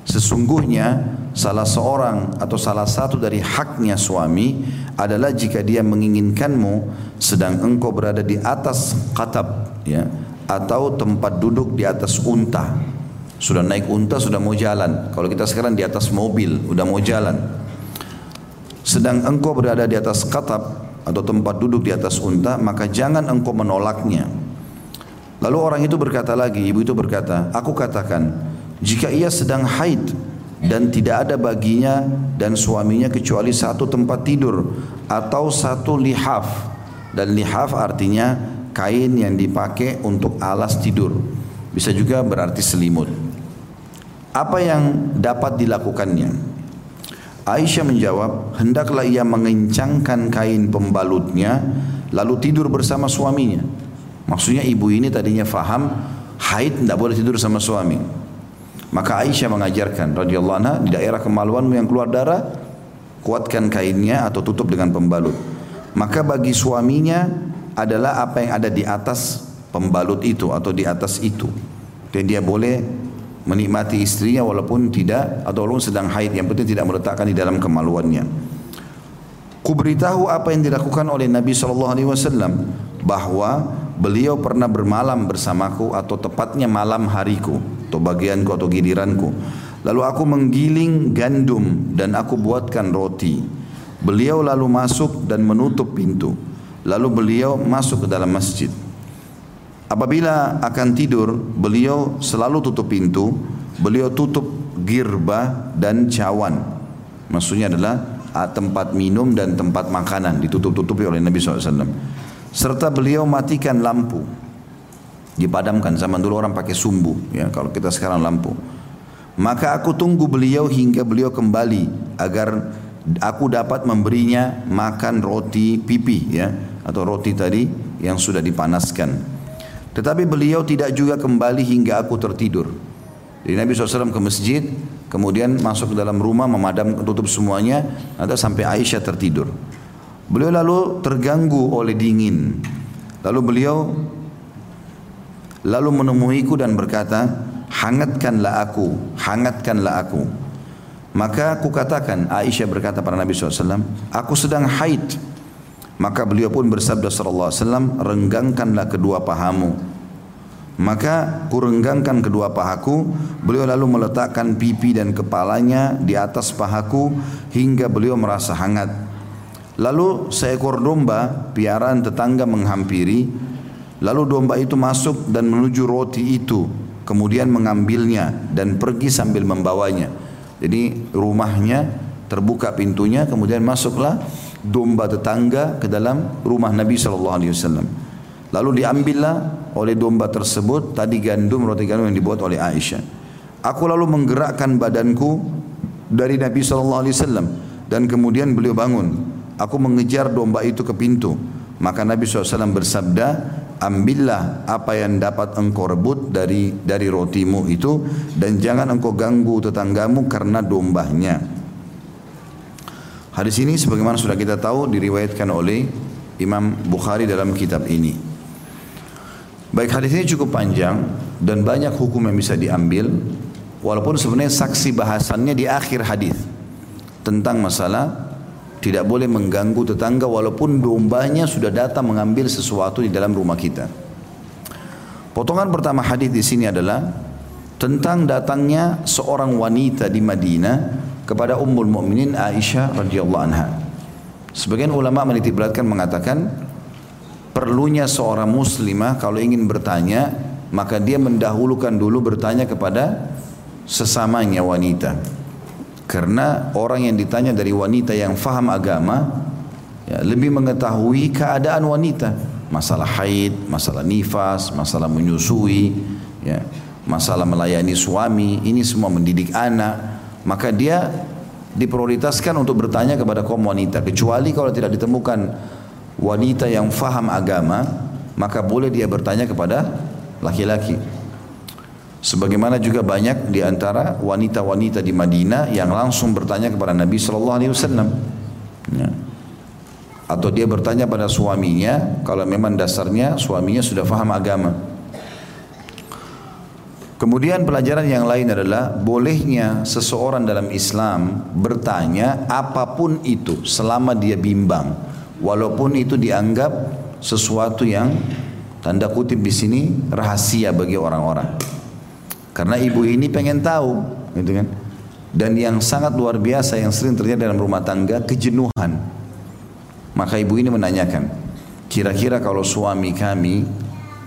Sesungguhnya salah seorang atau salah satu dari haknya suami adalah jika dia menginginkanmu sedang engkau berada di atas katab ya atau tempat duduk di atas unta sudah naik unta sudah mau jalan. Kalau kita sekarang di atas mobil udah mau jalan. Sedang engkau berada di atas katab atau tempat duduk di atas unta maka jangan engkau menolaknya. Lalu orang itu berkata lagi ibu itu berkata aku katakan jika ia sedang haid dan tidak ada baginya dan suaminya kecuali satu tempat tidur atau satu lihaf. Dan lihaf artinya kain yang dipakai untuk alas tidur. Bisa juga berarti selimut apa yang dapat dilakukannya Aisyah menjawab hendaklah ia mengencangkan kain pembalutnya lalu tidur bersama suaminya maksudnya ibu ini tadinya faham haid tidak boleh tidur sama suami maka Aisyah mengajarkan radhiyallahu anha di daerah kemaluanmu yang keluar darah kuatkan kainnya atau tutup dengan pembalut. Maka bagi suaminya adalah apa yang ada di atas pembalut itu atau di atas itu. Dan dia boleh menikmati istrinya walaupun tidak atau walaupun sedang haid yang penting tidak meletakkan di dalam kemaluannya. Kuberitahu apa yang dilakukan oleh Nabi Shallallahu Alaihi Wasallam bahwa beliau pernah bermalam bersamaku atau tepatnya malam hariku atau bagianku atau giliranku. Lalu aku menggiling gandum dan aku buatkan roti. Beliau lalu masuk dan menutup pintu. Lalu beliau masuk ke dalam masjid. Apabila akan tidur, beliau selalu tutup pintu. Beliau tutup girba dan cawan. Maksudnya adalah ah, tempat minum dan tempat makanan ditutup-tutupi oleh Nabi SAW. Serta beliau matikan lampu dipadamkan zaman dulu orang pakai sumbu ya kalau kita sekarang lampu maka aku tunggu beliau hingga beliau kembali agar aku dapat memberinya makan roti pipi ya atau roti tadi yang sudah dipanaskan tetapi beliau tidak juga kembali hingga aku tertidur jadi Nabi SAW ke masjid kemudian masuk ke dalam rumah memadam tutup semuanya atau sampai Aisyah tertidur beliau lalu terganggu oleh dingin lalu beliau lalu menemuiku dan berkata, hangatkanlah aku, hangatkanlah aku. Maka aku katakan, Aisyah berkata pada Nabi SAW, aku sedang haid. Maka beliau pun bersabda SAW, renggangkanlah kedua pahamu. Maka kurenggangkan kedua pahaku, beliau lalu meletakkan pipi dan kepalanya di atas pahaku hingga beliau merasa hangat. Lalu seekor domba piaraan tetangga menghampiri Lalu domba itu masuk dan menuju roti itu, kemudian mengambilnya dan pergi sambil membawanya. Jadi rumahnya terbuka pintunya, kemudian masuklah domba tetangga ke dalam rumah Nabi Shallallahu Alaihi Wasallam. Lalu diambillah oleh domba tersebut tadi gandum roti gandum yang dibuat oleh Aisyah. Aku lalu menggerakkan badanku dari Nabi Shallallahu Alaihi Wasallam dan kemudian beliau bangun. Aku mengejar domba itu ke pintu. Maka Nabi SAW bersabda, ambillah apa yang dapat engkau rebut dari dari rotimu itu dan jangan engkau ganggu tetanggamu karena dombanya. Hadis ini sebagaimana sudah kita tahu diriwayatkan oleh Imam Bukhari dalam kitab ini. Baik hadis ini cukup panjang dan banyak hukum yang bisa diambil walaupun sebenarnya saksi bahasannya di akhir hadis tentang masalah tidak boleh mengganggu tetangga walaupun dombanya sudah datang mengambil sesuatu di dalam rumah kita. Potongan pertama hadis di sini adalah tentang datangnya seorang wanita di Madinah kepada Ummul Mukminin Aisyah radhiyallahu anha. Sebagian ulama menitik beratkan mengatakan perlunya seorang muslimah kalau ingin bertanya maka dia mendahulukan dulu bertanya kepada sesamanya wanita. Karena orang yang ditanya dari wanita yang faham agama ya, lebih mengetahui keadaan wanita, masalah haid, masalah nifas, masalah menyusui, ya, masalah melayani suami, ini semua mendidik anak, maka dia diprioritaskan untuk bertanya kepada kaum wanita. Kecuali kalau tidak ditemukan wanita yang faham agama maka boleh dia bertanya kepada laki-laki. Sebagaimana juga banyak di antara wanita-wanita di Madinah yang langsung bertanya kepada Nabi sallallahu alaihi wasallam. Ya. atau dia bertanya pada suaminya kalau memang dasarnya suaminya sudah faham agama Kemudian pelajaran yang lain adalah bolehnya seseorang dalam Islam bertanya apa pun itu selama dia bimbang, walaupun itu dianggap sesuatu yang tanda kutip di sini rahasia bagi orang-orang. Karena ibu ini pengen tahu, gitu kan? Dan yang sangat luar biasa yang sering terjadi dalam rumah tangga kejenuhan. Maka ibu ini menanyakan, kira-kira kalau suami kami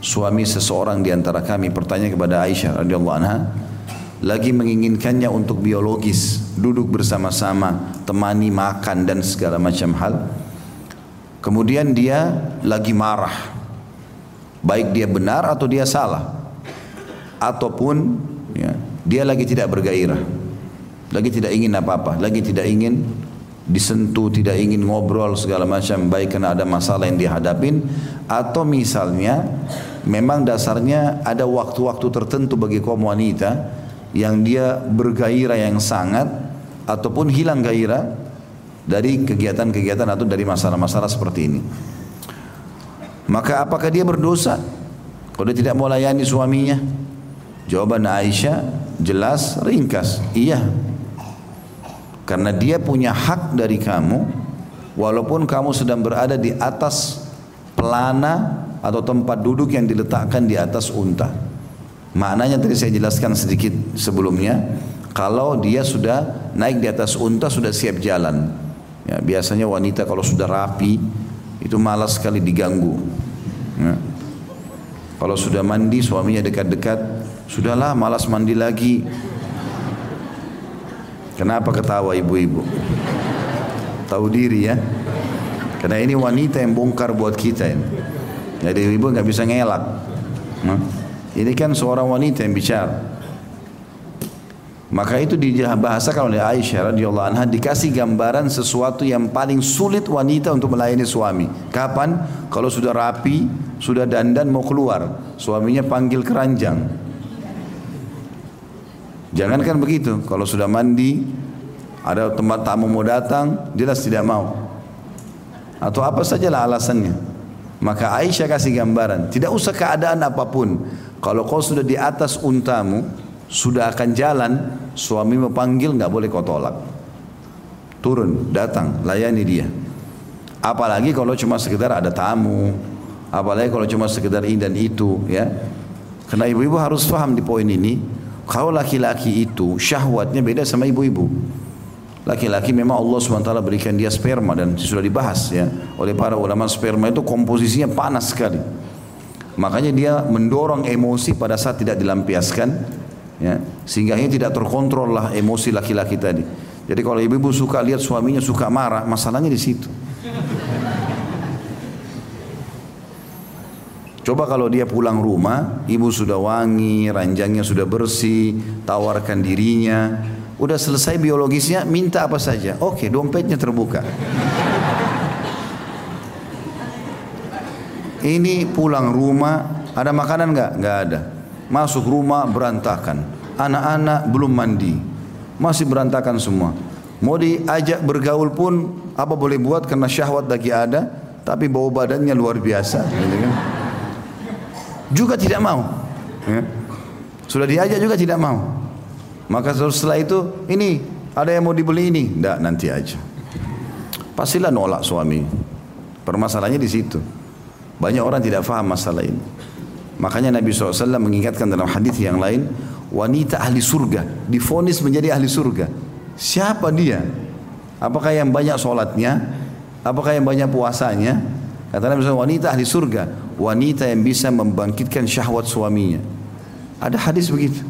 suami seseorang di antara kami bertanya kepada Aisyah radhiyallahu anha lagi menginginkannya untuk biologis duduk bersama-sama temani makan dan segala macam hal. Kemudian dia lagi marah. Baik dia benar atau dia salah. Ataupun ya, dia lagi tidak bergairah. Lagi tidak ingin apa-apa. Lagi tidak ingin disentuh, tidak ingin ngobrol segala macam baik karena ada masalah yang dihadapin atau misalnya memang dasarnya ada waktu-waktu tertentu bagi kaum wanita yang dia bergairah yang sangat ataupun hilang gairah dari kegiatan-kegiatan atau dari masalah-masalah seperti ini. Maka apakah dia berdosa kalau dia tidak mau layani suaminya? Jawaban Aisyah jelas ringkas, iya karena dia punya hak dari kamu walaupun kamu sedang berada di atas pelana atau tempat duduk yang diletakkan di atas unta. Maknanya tadi saya jelaskan sedikit sebelumnya. Kalau dia sudah naik di atas unta sudah siap jalan. Ya, biasanya wanita kalau sudah rapi itu malas sekali diganggu. Ya. Kalau sudah mandi suaminya dekat-dekat, sudahlah malas mandi lagi. Kenapa ketawa ibu-ibu? Tahu diri ya. Karena ini wanita yang bongkar buat kita ini. Jadi ibu nggak bisa ngelak. Nah, ini kan seorang wanita yang bicara. Maka itu dibahasakan oleh Aisyah radhiyallahu anha dikasih gambaran sesuatu yang paling sulit wanita untuk melayani suami. Kapan? Kalau sudah rapi, sudah dandan mau keluar, suaminya panggil keranjang. Jangankan begitu, kalau sudah mandi, ada tempat tamu mau datang, jelas tidak mau. Atau apa sajalah alasannya. Maka Aisyah kasih gambaran, tidak usah keadaan apa pun. Kalau kau sudah di atas untamu, sudah akan jalan, suami memanggil nggak boleh kau tolak. Turun, datang, layani dia. Apalagi kalau cuma sekedar ada tamu, apalagi kalau cuma sekedar ini dan itu, ya. Karena ibu-ibu harus paham di poin ini, kalau laki-laki itu syahwatnya beda sama ibu-ibu. Laki-laki memang Allah SWT berikan dia sperma dan sudah dibahas ya oleh para ulama sperma itu komposisinya panas sekali. Makanya dia mendorong emosi pada saat tidak dilampiaskan ya sehingga ini tidak terkontrol lah emosi laki-laki tadi. Jadi kalau ibu-ibu suka lihat suaminya suka marah, masalahnya di situ. Coba kalau dia pulang rumah, ibu sudah wangi, ranjangnya sudah bersih, tawarkan dirinya, udah selesai biologisnya, minta apa saja. Oke, dompetnya terbuka. Ini pulang rumah, ada makanan nggak? Nggak ada. Masuk rumah berantakan. Anak-anak belum mandi, masih berantakan semua. Mau diajak bergaul pun apa boleh buat karena syahwat lagi ada, tapi bau badannya luar biasa. Gitu kan? Juga tidak mau. Ya. Sudah diajak juga tidak mau. Maka setelah itu, ini ada yang mau dibeli ini, tidak nanti aja. Pastilah nolak suami. Permasalahannya di situ. Banyak orang tidak faham masalah ini. Makanya Nabi SAW mengingatkan dalam hadis yang lain, wanita ahli surga, difonis menjadi ahli surga. Siapa dia? Apakah yang banyak sholatnya, Apakah yang banyak puasanya? Kata Nabi SAW, wanita ahli surga. Wanita yang bisa membangkitkan syahwat suaminya. Ada hadis begitu.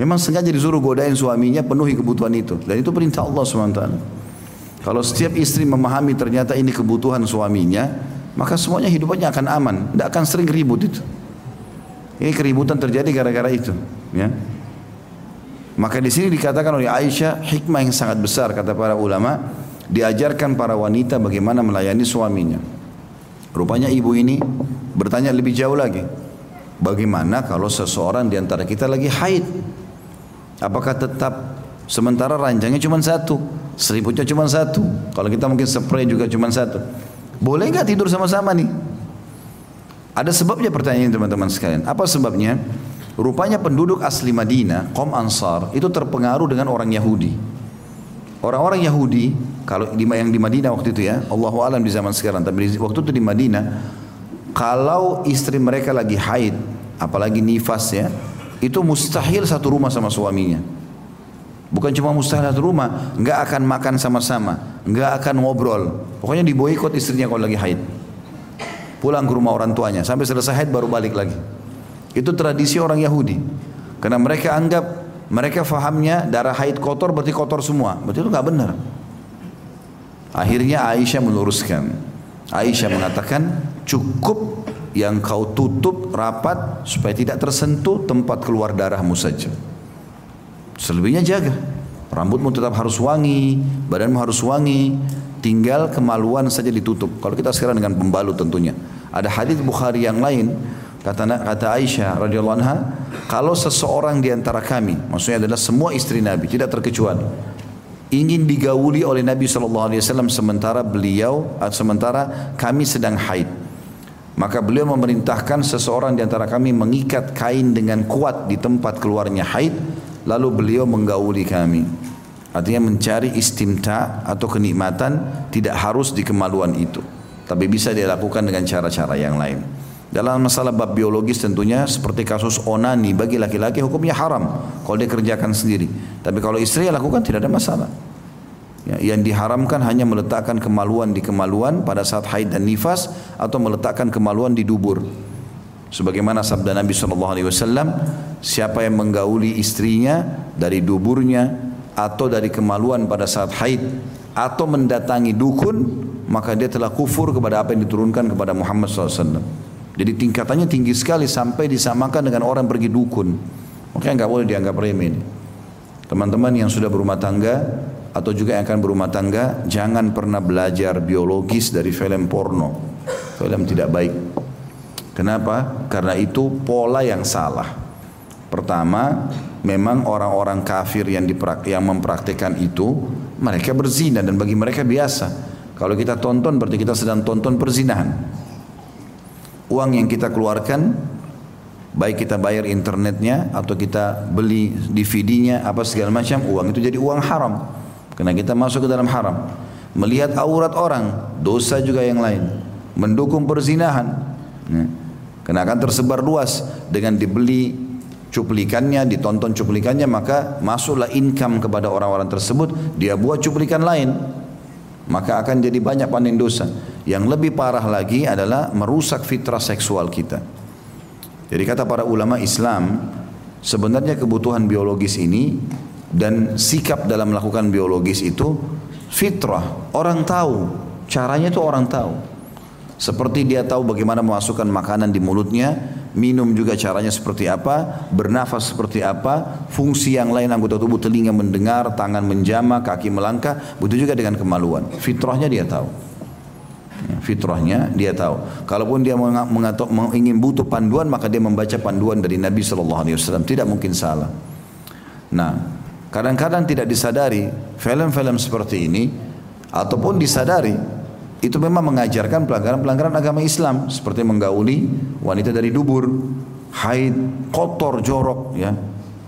Memang sengaja disuruh godain suaminya penuhi kebutuhan itu. Dan itu perintah Allah SWT. Kalau setiap istri memahami ternyata ini kebutuhan suaminya, maka semuanya hidupannya akan aman. Tidak akan sering ribut itu. Ini keributan terjadi gara-gara itu. Ya. Maka di sini dikatakan oleh Aisyah hikmah yang sangat besar kata para ulama diajarkan para wanita bagaimana melayani suaminya. Rupanya ibu ini bertanya lebih jauh lagi. Bagaimana kalau seseorang di antara kita lagi haid? Apakah tetap sementara ranjangnya cuma satu, selimutnya cuma satu. Kalau kita mungkin spray juga cuma satu. Boleh nggak tidur sama-sama nih? Ada sebabnya pertanyaan teman-teman sekalian. Apa sebabnya? Rupanya penduduk asli Madinah, kaum Ansar, itu terpengaruh dengan orang Yahudi. Orang-orang Yahudi, kalau di, yang di Madinah waktu itu ya, Allahu alam di zaman sekarang, tapi waktu itu di Madinah, kalau istri mereka lagi haid, apalagi nifas ya, itu mustahil satu rumah sama suaminya. Bukan cuma mustahil satu rumah, nggak akan makan sama-sama, nggak akan ngobrol. Pokoknya diboikot istrinya kalau lagi haid. Pulang ke rumah orang tuanya, sampai selesai haid baru balik lagi. Itu tradisi orang Yahudi. Karena mereka anggap mereka fahamnya darah haid kotor berarti kotor semua. Berarti itu nggak benar. Akhirnya Aisyah meluruskan. Aisyah mengatakan cukup yang kau tutup rapat supaya tidak tersentuh tempat keluar darahmu saja. Selebihnya jaga. Rambutmu tetap harus wangi, badanmu harus wangi, tinggal kemaluan saja ditutup. Kalau kita sekarang dengan pembalut tentunya. Ada hadis Bukhari yang lain Kata kata Aisyah radhiyallahu anha, kalau seseorang di antara kami, maksudnya adalah semua istri Nabi, tidak terkecuali, ingin digauli oleh Nabi wasallam sementara beliau atau sementara kami sedang haid. Maka beliau memerintahkan seseorang di antara kami mengikat kain dengan kuat di tempat keluarnya haid, lalu beliau menggauli kami. Artinya mencari istimta atau kenikmatan tidak harus di kemaluan itu, tapi bisa dilakukan dengan cara-cara yang lain. Dalam masalah bab biologis tentunya seperti kasus onani bagi laki-laki hukumnya haram kalau dia kerjakan sendiri. Tapi kalau istri lakukan tidak ada masalah. Ya, yang diharamkan hanya meletakkan kemaluan di kemaluan pada saat haid dan nifas atau meletakkan kemaluan di dubur. Sebagaimana sabda Nabi Shallallahu Alaihi Wasallam, siapa yang menggauli istrinya dari duburnya atau dari kemaluan pada saat haid atau mendatangi dukun, maka dia telah kufur kepada apa yang diturunkan kepada Muhammad SAW. Jadi tingkatannya tinggi sekali sampai disamakan dengan orang pergi dukun. Makanya nggak boleh dianggap remeh. Teman-teman yang sudah berumah tangga atau juga yang akan berumah tangga, jangan pernah belajar biologis dari film porno. Film tidak baik. Kenapa? Karena itu pola yang salah. Pertama, memang orang-orang kafir yang, diprak, yang mempraktikkan itu, mereka berzina dan bagi mereka biasa. Kalau kita tonton berarti kita sedang tonton perzinahan uang yang kita keluarkan baik kita bayar internetnya atau kita beli DVD-nya apa segala macam uang itu jadi uang haram karena kita masuk ke dalam haram melihat aurat orang dosa juga yang lain mendukung perzinahan ya. karena akan tersebar luas dengan dibeli cuplikannya ditonton cuplikannya maka masuklah income kepada orang-orang tersebut dia buat cuplikan lain maka akan jadi banyak panen dosa. Yang lebih parah lagi adalah merusak fitrah seksual kita. Jadi kata para ulama Islam, sebenarnya kebutuhan biologis ini dan sikap dalam melakukan biologis itu fitrah. Orang tahu, caranya itu orang tahu. Seperti dia tahu bagaimana memasukkan makanan di mulutnya, minum juga caranya seperti apa, bernafas seperti apa, fungsi yang lain anggota tubuh telinga mendengar, tangan menjama, kaki melangkah, begitu juga dengan kemaluan. Fitrahnya dia tahu. Ya, fitrahnya dia tahu. Kalaupun dia mengatuk, ingin butuh panduan maka dia membaca panduan dari Nabi Shallallahu Alaihi Wasallam. Tidak mungkin salah. Nah, kadang-kadang tidak disadari film-film seperti ini ataupun disadari itu memang mengajarkan pelanggaran-pelanggaran agama Islam seperti menggauli wanita dari dubur, haid, kotor, jorok ya.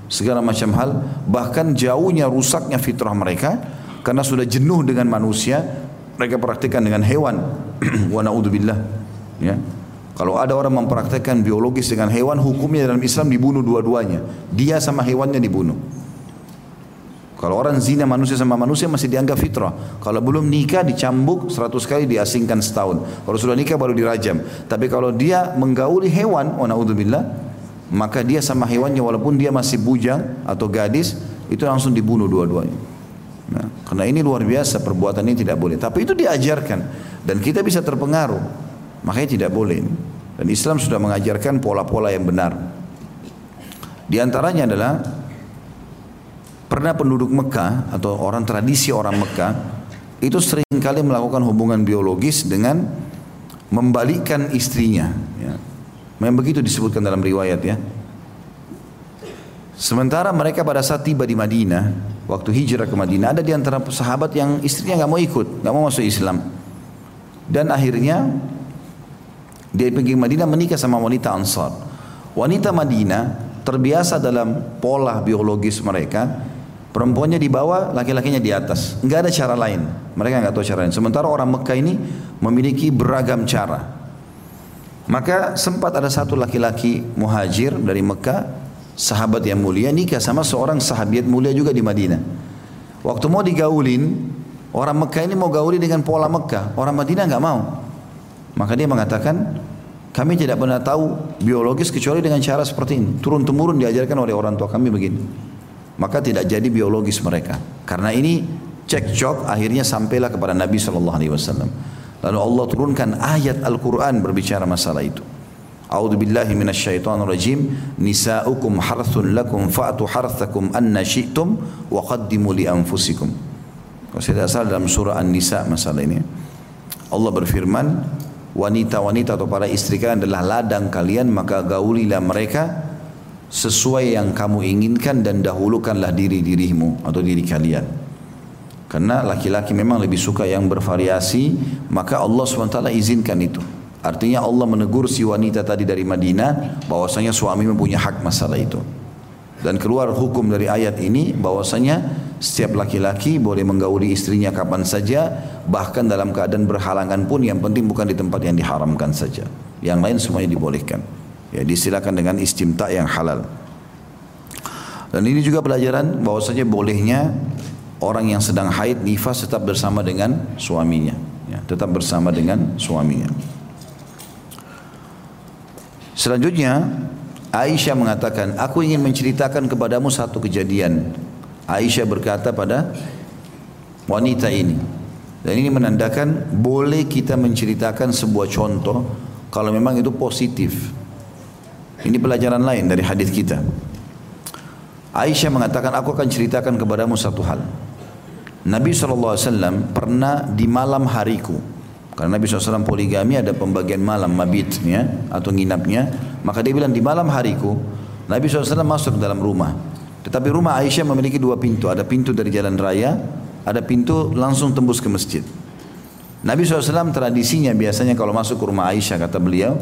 Segala macam hal bahkan jauhnya rusaknya fitrah mereka karena sudah jenuh dengan manusia mereka praktikkan dengan hewan [CLEARS THROAT] wa naudzubillah ya. Kalau ada orang mempraktekkan biologis dengan hewan, hukumnya dalam Islam dibunuh dua-duanya. Dia sama hewannya dibunuh. Kalau orang zina manusia sama manusia masih dianggap fitrah. Kalau belum nikah dicambuk seratus kali diasingkan setahun. Kalau sudah nikah baru dirajam. Tapi kalau dia menggauli hewan, wa naudzubillah, maka dia sama hewannya walaupun dia masih bujang atau gadis, itu langsung dibunuh dua-duanya. Karena ini luar biasa perbuatan ini tidak boleh. Tapi itu diajarkan dan kita bisa terpengaruh. Makanya tidak boleh. Dan Islam sudah mengajarkan pola-pola yang benar. Di antaranya adalah Pernah penduduk Mekah atau orang tradisi orang Mekah itu sering kali melakukan hubungan biologis dengan membalikkan istrinya. Ya. Memang begitu disebutkan dalam riwayat ya. Sementara mereka pada saat tiba di Madinah, waktu hijrah ke Madinah, ada di antara sahabat yang istrinya nggak mau ikut, nggak mau masuk Islam. Dan akhirnya dia pergi ke Madinah menikah sama wanita Ansar. Wanita Madinah terbiasa dalam pola biologis mereka Perempuannya di bawah, laki-lakinya di atas. Enggak ada cara lain. Mereka enggak tahu cara lain. Sementara orang Mekah ini memiliki beragam cara. Maka sempat ada satu laki-laki muhajir dari Mekah, sahabat yang mulia nikah sama seorang sahabat mulia juga di Madinah. Waktu mau digaulin, orang Mekah ini mau gauli dengan pola Mekah, orang Madinah enggak mau. Maka dia mengatakan, kami tidak pernah tahu biologis kecuali dengan cara seperti ini. Turun temurun diajarkan oleh orang tua kami begini maka tidak jadi biologis mereka. Karena ini cekcok akhirnya sampailah kepada Nabi Shallallahu Alaihi Wasallam. Lalu Allah turunkan ayat Al-Quran berbicara masalah itu. A'udzu billahi minasyaitonir rajim. Nisa'ukum harthun lakum fa'tu harthakum anna syi'tum wa qaddimu li anfusikum. Kalau saya tidak salah dalam surah An-Nisa masalah ini. Allah berfirman, wanita-wanita atau para istri kalian adalah ladang kalian maka gaulilah mereka sesuai yang kamu inginkan dan dahulukanlah diri dirimu atau diri kalian. Karena laki-laki memang lebih suka yang bervariasi, maka Allah SWT izinkan itu. Artinya Allah menegur si wanita tadi dari Madinah bahwasanya suami mempunyai hak masalah itu. Dan keluar hukum dari ayat ini bahwasanya setiap laki-laki boleh menggauli istrinya kapan saja, bahkan dalam keadaan berhalangan pun yang penting bukan di tempat yang diharamkan saja. Yang lain semuanya dibolehkan. Ya disilakan dengan istimta yang halal. Dan ini juga pelajaran bahwasanya bolehnya orang yang sedang haid nifas tetap bersama dengan suaminya, ya, tetap bersama dengan suaminya. Selanjutnya Aisyah mengatakan, aku ingin menceritakan kepadamu satu kejadian. Aisyah berkata pada wanita ini. Dan ini menandakan boleh kita menceritakan sebuah contoh kalau memang itu positif. Ini pelajaran lain dari hadis kita. Aisyah mengatakan, aku akan ceritakan kepadamu satu hal. Nabi SAW pernah di malam hariku, karena Nabi SAW poligami ada pembagian malam mabitnya atau nginapnya, maka dia bilang di malam hariku, Nabi SAW masuk dalam rumah. Tetapi rumah Aisyah memiliki dua pintu, ada pintu dari jalan raya, ada pintu langsung tembus ke masjid. Nabi SAW tradisinya biasanya kalau masuk ke rumah Aisyah kata beliau,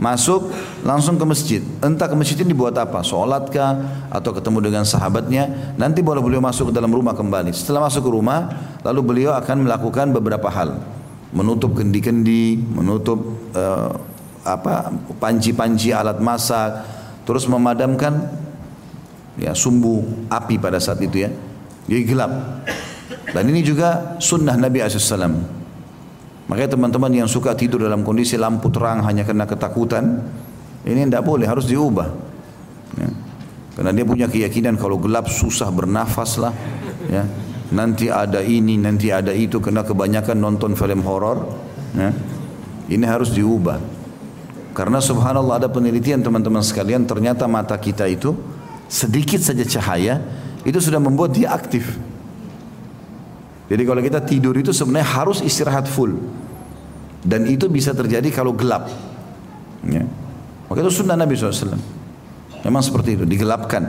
masuk langsung ke masjid. Entah ke masjid ini dibuat apa, sholatkah atau ketemu dengan sahabatnya. Nanti boleh beliau masuk ke dalam rumah kembali. Setelah masuk ke rumah, lalu beliau akan melakukan beberapa hal, menutup kendi-kendi, menutup uh, apa panci-panci alat masak, terus memadamkan ya sumbu api pada saat itu ya. Jadi gelap. Dan ini juga sunnah Nabi SAW. Makanya teman-teman yang suka tidur dalam kondisi lampu terang hanya karena ketakutan, ini tidak boleh, harus diubah. Ya. Karena dia punya keyakinan kalau gelap susah bernafas lah. Ya. Nanti ada ini, nanti ada itu, karena kebanyakan nonton film horor. Ya. Ini harus diubah. Karena subhanallah ada penelitian teman-teman sekalian, ternyata mata kita itu sedikit saja cahaya, itu sudah membuat dia aktif. Jadi kalau kita tidur itu sebenarnya harus istirahat full. Dan itu bisa terjadi kalau gelap. Ya. Maka itu sunnah Nabi SAW. Memang seperti itu, digelapkan.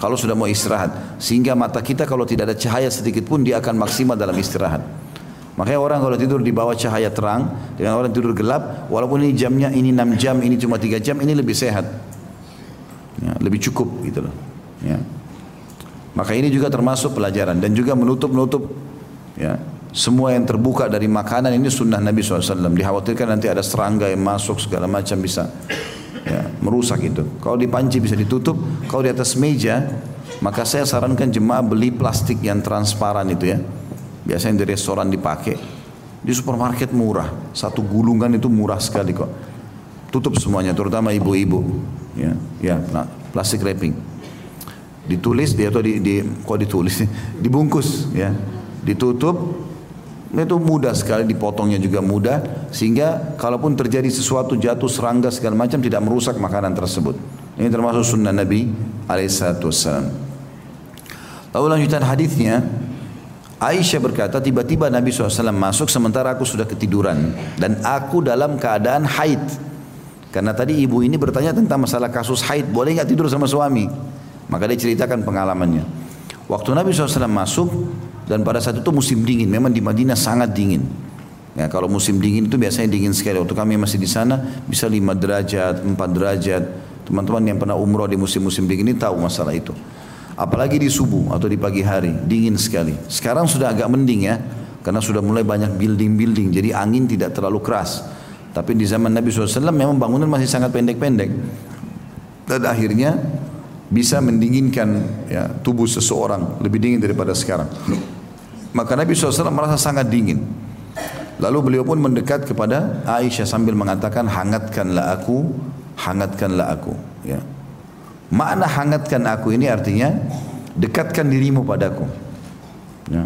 Kalau sudah mau istirahat. Sehingga mata kita kalau tidak ada cahaya sedikit pun dia akan maksimal dalam istirahat. Makanya orang kalau tidur di bawah cahaya terang, dengan orang tidur gelap, walaupun ini jamnya ini 6 jam, ini cuma 3 jam, ini lebih sehat. Ya, lebih cukup gitu loh. Ya. Maka ini juga termasuk pelajaran dan juga menutup-nutup Ya. Semua yang terbuka dari makanan ini sunnah Nabi SAW. Dikhawatirkan nanti ada serangga yang masuk segala macam bisa ya, merusak itu. Kalau di panci bisa ditutup, kalau di atas meja Maka saya sarankan jemaah beli plastik yang transparan itu ya. Biasanya di restoran dipakai. Di supermarket murah. Satu gulungan itu murah sekali kok. Tutup semuanya, terutama ibu-ibu. Ya, ya, nah, plastik wrapping. Ditulis dia atau di, di kok ditulis, dibungkus ya, ditutup. Itu mudah sekali dipotongnya juga mudah sehingga kalaupun terjadi sesuatu jatuh serangga segala macam tidak merusak makanan tersebut. Ini termasuk sunnah Nabi alaihissalatu Lalu lanjutan hadisnya, Aisyah berkata, tiba-tiba Nabi SAW masuk sementara aku sudah ketiduran dan aku dalam keadaan haid. Karena tadi ibu ini bertanya tentang masalah kasus haid, boleh nggak tidur sama suami? Maka dia ceritakan pengalamannya. Waktu Nabi SAW masuk dan pada saat itu musim dingin, memang di Madinah sangat dingin. Ya, kalau musim dingin itu biasanya dingin sekali. Waktu kami masih di sana bisa 5 derajat, 4 derajat. Teman-teman yang pernah umroh di musim-musim dingin ini tahu masalah itu. Apalagi di subuh atau di pagi hari, dingin sekali. Sekarang sudah agak mending ya, karena sudah mulai banyak building-building, jadi angin tidak terlalu keras. Tapi di zaman Nabi SAW memang bangunan masih sangat pendek-pendek. Dan akhirnya bisa mendinginkan ya, tubuh seseorang lebih dingin daripada sekarang. Maka Nabi SAW merasa sangat dingin. Lalu beliau pun mendekat kepada Aisyah sambil mengatakan hangatkanlah aku, hangatkanlah aku. Ya. Makna hangatkan aku ini artinya dekatkan dirimu padaku. Ya.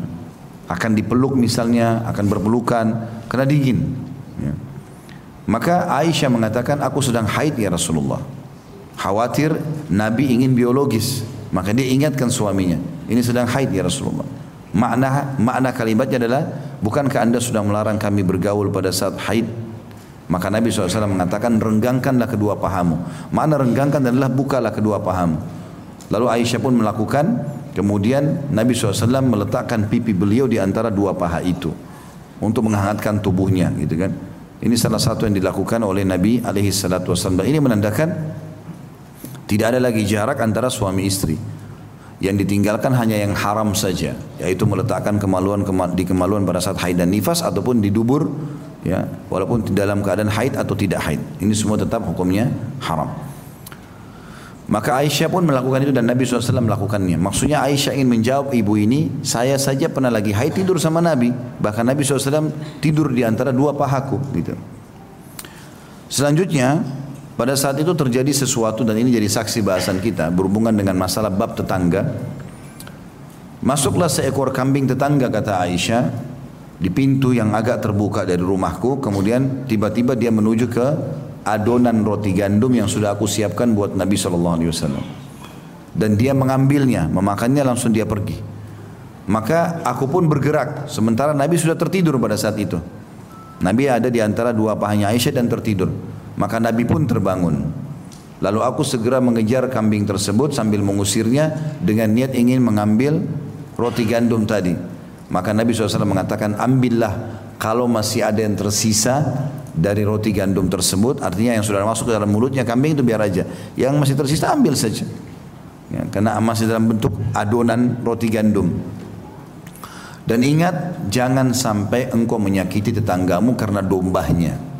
Akan dipeluk misalnya, akan berpelukan karena dingin. Ya. Maka Aisyah mengatakan aku sedang haid ya Rasulullah. Khawatir Nabi ingin biologis. Maka dia ingatkan suaminya. Ini sedang haid ya Rasulullah. Makna makna kalimatnya adalah bukankah anda sudah melarang kami bergaul pada saat haid? Maka Nabi SAW mengatakan renggangkanlah kedua pahamu. Mana renggangkan adalah bukalah kedua pahamu. Lalu Aisyah pun melakukan. Kemudian Nabi SAW meletakkan pipi beliau di antara dua paha itu. Untuk menghangatkan tubuhnya gitu kan. Ini salah satu yang dilakukan oleh Nabi alaihi. Ini menandakan tidak ada lagi jarak antara suami istri. Yang ditinggalkan hanya yang haram saja, yaitu meletakkan kemaluan di kemaluan pada saat haid dan nifas ataupun di dubur ya walaupun dalam keadaan haid atau tidak haid. Ini semua tetap hukumnya haram. Maka Aisyah pun melakukan itu dan Nabi SAW melakukannya. Maksudnya Aisyah ingin menjawab ibu ini saya saja pernah lagi haid tidur sama Nabi. Bahkan Nabi SAW tidur di antara dua pahaku gitu. Selanjutnya pada saat itu terjadi sesuatu dan ini jadi saksi bahasan kita berhubungan dengan masalah bab tetangga. Masuklah seekor kambing tetangga kata Aisyah di pintu yang agak terbuka dari rumahku. Kemudian tiba-tiba dia menuju ke adonan roti gandum yang sudah aku siapkan buat Nabi Shallallahu Alaihi Wasallam. Dan dia mengambilnya memakannya langsung dia pergi. Maka aku pun bergerak sementara Nabi sudah tertidur pada saat itu. Nabi ada di antara dua pahanya Aisyah dan tertidur maka Nabi pun terbangun. Lalu aku segera mengejar kambing tersebut sambil mengusirnya dengan niat ingin mengambil roti gandum tadi. Maka Nabi SAW mengatakan ambillah kalau masih ada yang tersisa dari roti gandum tersebut. Artinya yang sudah masuk ke dalam mulutnya kambing itu biar aja. Yang masih tersisa ambil saja. Ya, karena masih dalam bentuk adonan roti gandum. Dan ingat jangan sampai engkau menyakiti tetanggamu karena dombahnya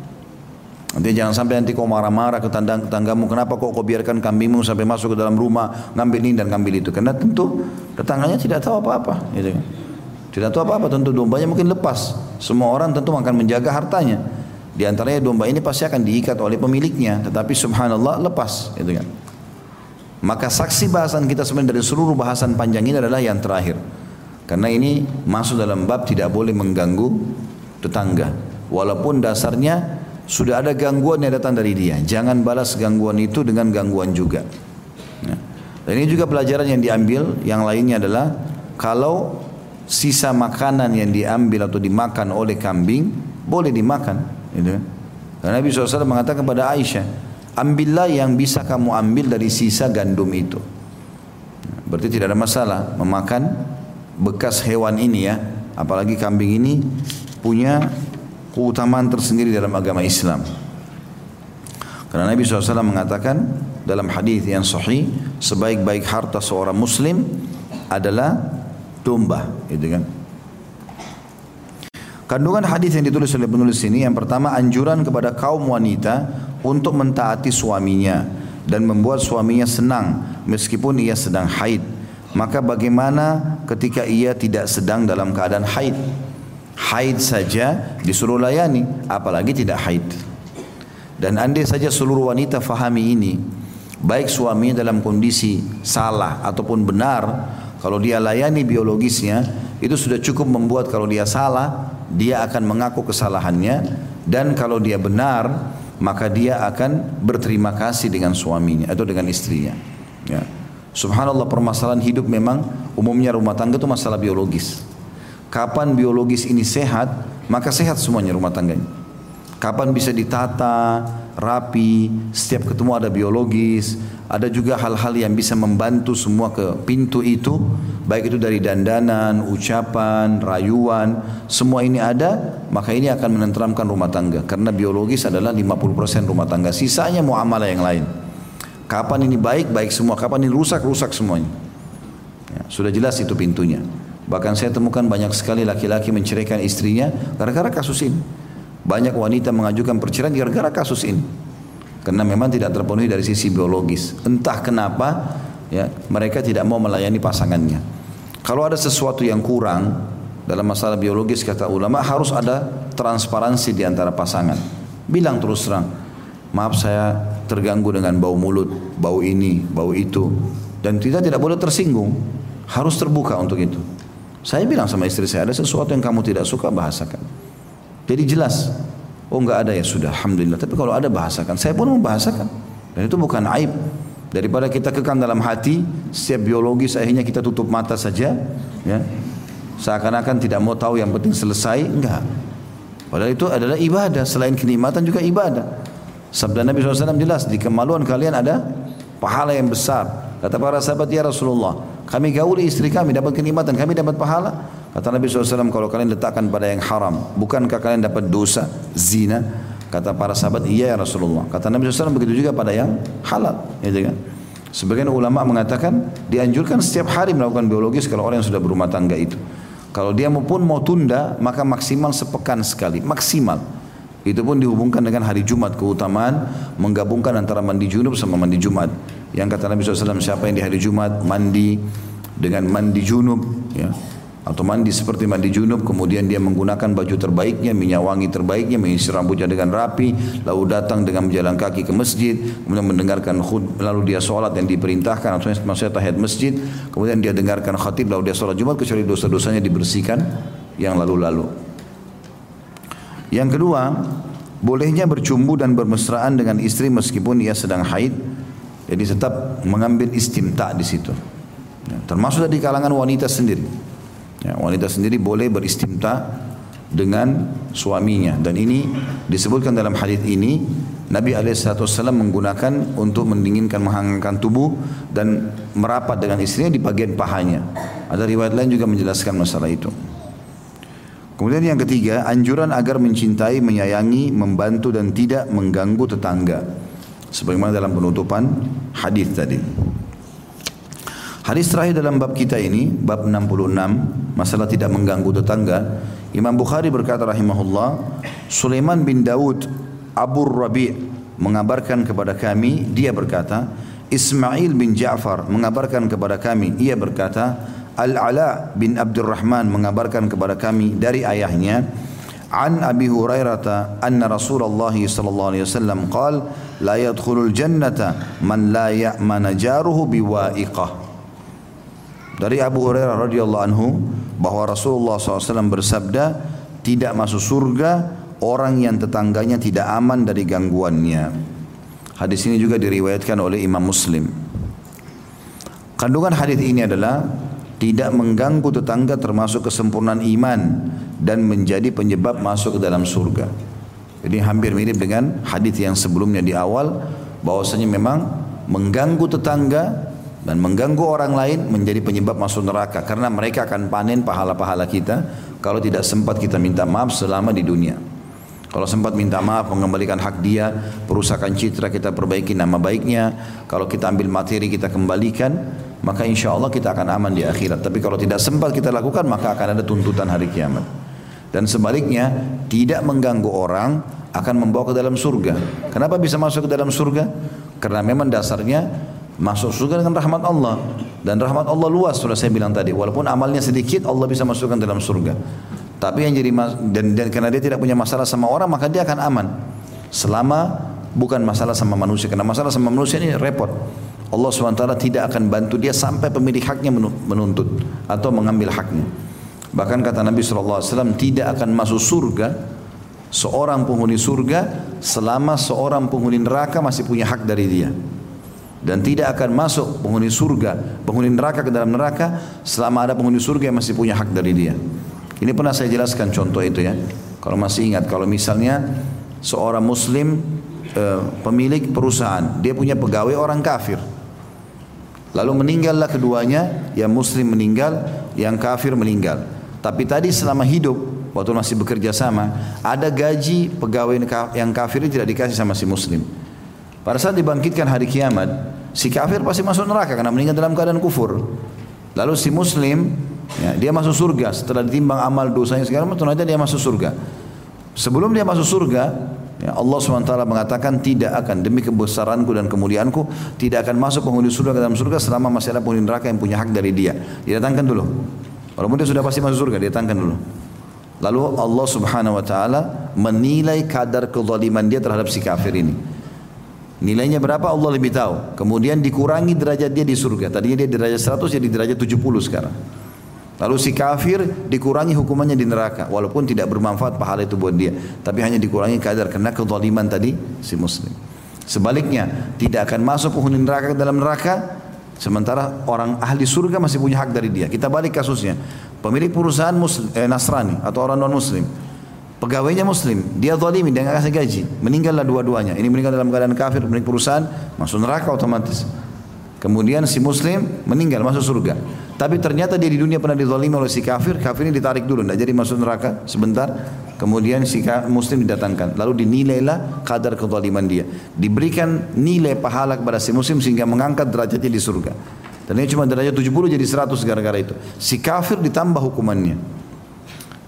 nanti jangan sampai nanti kau marah-marah ke tetanggamu kenapa kok kau biarkan kambingmu sampai masuk ke dalam rumah ngambil ini dan ngambil itu karena tentu tetangganya tidak tahu apa-apa gitu kan tidak tahu apa-apa tentu dombanya mungkin lepas. Semua orang tentu akan menjaga hartanya. Di antaranya domba ini pasti akan diikat oleh pemiliknya, tetapi subhanallah lepas, gitu kan. Maka saksi bahasan kita sebenarnya dari seluruh bahasan panjang ini adalah yang terakhir. Karena ini masuk dalam bab tidak boleh mengganggu tetangga. Walaupun dasarnya sudah ada gangguan yang datang dari dia. Jangan balas gangguan itu dengan gangguan juga. Nah, dan ini juga pelajaran yang diambil. Yang lainnya adalah kalau sisa makanan yang diambil atau dimakan oleh kambing boleh dimakan gitu. Karena Nabi SAW mengatakan kepada Aisyah ambillah yang bisa kamu ambil dari sisa gandum itu berarti tidak ada masalah memakan bekas hewan ini ya apalagi kambing ini punya keutamaan tersendiri dalam agama Islam karena Nabi SAW mengatakan dalam hadis yang sahih sebaik-baik harta seorang muslim adalah domba, gitu kan. Kandungan hadis yang ditulis oleh penulis ini yang pertama anjuran kepada kaum wanita untuk mentaati suaminya dan membuat suaminya senang meskipun ia sedang haid maka bagaimana ketika ia tidak sedang dalam keadaan haid? Haid saja disuruh layani, apalagi tidak haid. Dan andai saja seluruh wanita fahami ini, baik suaminya dalam kondisi salah ataupun benar, kalau dia layani biologisnya, itu sudah cukup membuat kalau dia salah, dia akan mengaku kesalahannya dan kalau dia benar, maka dia akan berterima kasih dengan suaminya atau dengan istrinya. Ya. Subhanallah permasalahan hidup memang umumnya rumah tangga itu masalah biologis. Kapan biologis ini sehat, maka sehat semuanya rumah tangganya. Kapan bisa ditata, rapi, setiap ketemu ada biologis, ada juga hal-hal yang bisa membantu semua ke pintu itu, baik itu dari dandanan, ucapan, rayuan, semua ini ada, maka ini akan menenteramkan rumah tangga. Karena biologis adalah 50% rumah tangga, sisanya muamalah yang lain. Kapan ini baik, baik semua, kapan ini rusak, rusak semuanya. Ya, sudah jelas itu pintunya. Bahkan saya temukan banyak sekali laki-laki menceraikan istrinya gara-gara kasus ini. Banyak wanita mengajukan perceraian gara-gara kasus ini. Karena memang tidak terpenuhi dari sisi biologis. Entah kenapa ya mereka tidak mau melayani pasangannya. Kalau ada sesuatu yang kurang dalam masalah biologis kata ulama harus ada transparansi di antara pasangan. Bilang terus terang, maaf saya terganggu dengan bau mulut, bau ini, bau itu. Dan kita tidak boleh tersinggung. Harus terbuka untuk itu. Saya bilang sama istri saya, ada sesuatu yang kamu tidak suka bahasakan. Jadi jelas. Oh enggak ada ya sudah, Alhamdulillah. Tapi kalau ada bahasakan, saya pun membahasakan. Dan itu bukan aib. Daripada kita kekang dalam hati, setiap biologis akhirnya kita tutup mata saja. ya Seakan-akan tidak mau tahu yang penting selesai. Enggak. Padahal itu adalah ibadah. Selain kenikmatan juga ibadah. Sabda Nabi SAW jelas, di kemaluan kalian ada pahala yang besar. Kata para sahabat, ya Rasulullah, kami gauli istri kami dapat kenikmatan, kami dapat pahala. Kata Nabi SAW, kalau kalian letakkan pada yang haram, bukankah kalian dapat dosa, zina? Kata para sahabat, iya ya Rasulullah. Kata Nabi SAW, begitu juga pada yang halal. Gitu kan? Sebagian ulama mengatakan, dianjurkan setiap hari melakukan biologis kalau orang yang sudah berumah tangga itu. Kalau dia pun mau tunda, maka maksimal sepekan sekali. Maksimal. Itu pun dihubungkan dengan hari Jumat keutamaan menggabungkan antara mandi junub sama mandi Jumat. Yang kata Nabi SAW siapa yang di hari Jumat mandi dengan mandi junub ya atau mandi seperti mandi junub kemudian dia menggunakan baju terbaiknya minyak wangi terbaiknya mengisi rambutnya dengan rapi lalu datang dengan berjalan kaki ke masjid kemudian mendengarkan khud lalu dia sholat yang diperintahkan atau maksudnya tahiyat masjid kemudian dia dengarkan khatib lalu dia sholat jumat kecuali dosa-dosanya dibersihkan yang lalu-lalu yang kedua bolehnya bercumbu dan bermesraan dengan istri meskipun ia sedang haid jadi tetap mengambil istimta di situ. Ya, termasuk di kalangan wanita sendiri. Ya, wanita sendiri boleh beristimta dengan suaminya dan ini disebutkan dalam hadis ini Nabi SAW menggunakan untuk mendinginkan menghangatkan tubuh dan merapat dengan istrinya di bagian pahanya. Ada riwayat lain juga menjelaskan masalah itu. Kemudian yang ketiga, anjuran agar mencintai, menyayangi, membantu dan tidak mengganggu tetangga sebagaimana dalam penutupan hadis tadi. Hadis terakhir dalam bab kita ini, bab 66, masalah tidak mengganggu tetangga. Imam Bukhari berkata rahimahullah, Sulaiman bin Daud Abu Rabi' mengabarkan kepada kami, dia berkata, Ismail bin Ja'far mengabarkan kepada kami, ia berkata, Al-Ala bin Abdurrahman mengabarkan kepada kami dari ayahnya an Abi Hurairah anna Rasulullah sallallahu alaihi wasallam qaal la yadkhulul jannata man la ya'man jaruhu biwa'iqah dari Abu Hurairah radhiyallahu anhu bahwa Rasulullah SAW bersabda tidak masuk surga orang yang tetangganya tidak aman dari gangguannya. Hadis ini juga diriwayatkan oleh Imam Muslim. Kandungan hadis ini adalah tidak mengganggu tetangga termasuk kesempurnaan iman dan menjadi penyebab masuk ke dalam surga. Jadi hampir mirip dengan hadis yang sebelumnya di awal bahwasanya memang mengganggu tetangga dan mengganggu orang lain menjadi penyebab masuk neraka karena mereka akan panen pahala-pahala kita kalau tidak sempat kita minta maaf selama di dunia. Kalau sempat minta maaf mengembalikan hak dia, perusakan citra kita perbaiki nama baiknya, kalau kita ambil materi kita kembalikan, maka insya Allah kita akan aman di akhirat. Tapi kalau tidak sempat kita lakukan, maka akan ada tuntutan hari kiamat. Dan sebaliknya, tidak mengganggu orang akan membawa ke dalam surga. Kenapa bisa masuk ke dalam surga? Karena memang dasarnya Masuk surga dengan rahmat Allah. Dan rahmat Allah luas sudah saya bilang tadi. Walaupun amalnya sedikit Allah bisa masukkan dalam surga. Tapi yang jadi dan, dan karena dia tidak punya masalah sama orang maka dia akan aman. Selama bukan masalah sama manusia. Karena masalah sama manusia ini repot. Allah SWT tidak akan bantu dia sampai pemilik haknya menuntut atau mengambil haknya. Bahkan kata Nabi SAW tidak akan masuk surga seorang penghuni surga selama seorang penghuni neraka masih punya hak dari dia. Dan tidak akan masuk penghuni surga, penghuni neraka ke dalam neraka selama ada penghuni surga yang masih punya hak dari dia. Ini pernah saya jelaskan contoh itu ya. Kalau masih ingat, kalau misalnya seorang muslim eh, pemilik perusahaan, dia punya pegawai orang kafir. Lalu meninggallah keduanya, yang muslim meninggal, yang kafir meninggal. Tapi tadi selama hidup, waktu masih bekerja sama, ada gaji pegawai yang kafir tidak dikasih sama si muslim. Pada saat dibangkitkan hari kiamat, si kafir pasti masuk neraka karena meninggal dalam keadaan kufur. Lalu si muslim, ya, dia masuk surga setelah ditimbang amal dosanya segala macam, dia masuk surga. Sebelum dia masuk surga, Ya, Allah SWT mengatakan tidak akan demi kebesaranku dan kemuliaanku tidak akan masuk penghuni surga ke dalam surga selama masih ada penghuni neraka yang punya hak dari dia. Didatangkan dulu. Walaupun dia sudah pasti masuk surga, didatangkan dulu. Lalu Allah Subhanahu wa taala menilai kadar kezaliman dia terhadap si kafir ini. Nilainya berapa Allah lebih tahu. Kemudian dikurangi derajat dia di surga. Tadinya dia di derajat 100 jadi derajat 70 sekarang. Lalu si kafir dikurangi hukumannya di neraka walaupun tidak bermanfaat pahala itu buat dia, tapi hanya dikurangi kadar karena kezaliman tadi si muslim. Sebaliknya, tidak akan masuk penghuni neraka ke dalam neraka sementara orang ahli surga masih punya hak dari dia. Kita balik kasusnya. Pemilik perusahaan muslim, eh, Nasrani atau orang non muslim. Pegawainya muslim, dia zalimi, dia kasih gaji. Meninggallah dua-duanya. Ini meninggal dalam keadaan kafir, pemilik perusahaan masuk neraka otomatis. Kemudian si muslim meninggal masuk surga. Tapi ternyata dia di dunia pernah dizalimi oleh si kafir, kafir ini ditarik dulu, tidak jadi masuk neraka sebentar. Kemudian si muslim didatangkan, lalu dinilailah kadar kezaliman dia. Diberikan nilai pahala kepada si muslim sehingga mengangkat derajatnya di surga. Dan ini cuma derajat 70 jadi 100 gara-gara itu. Si kafir ditambah hukumannya.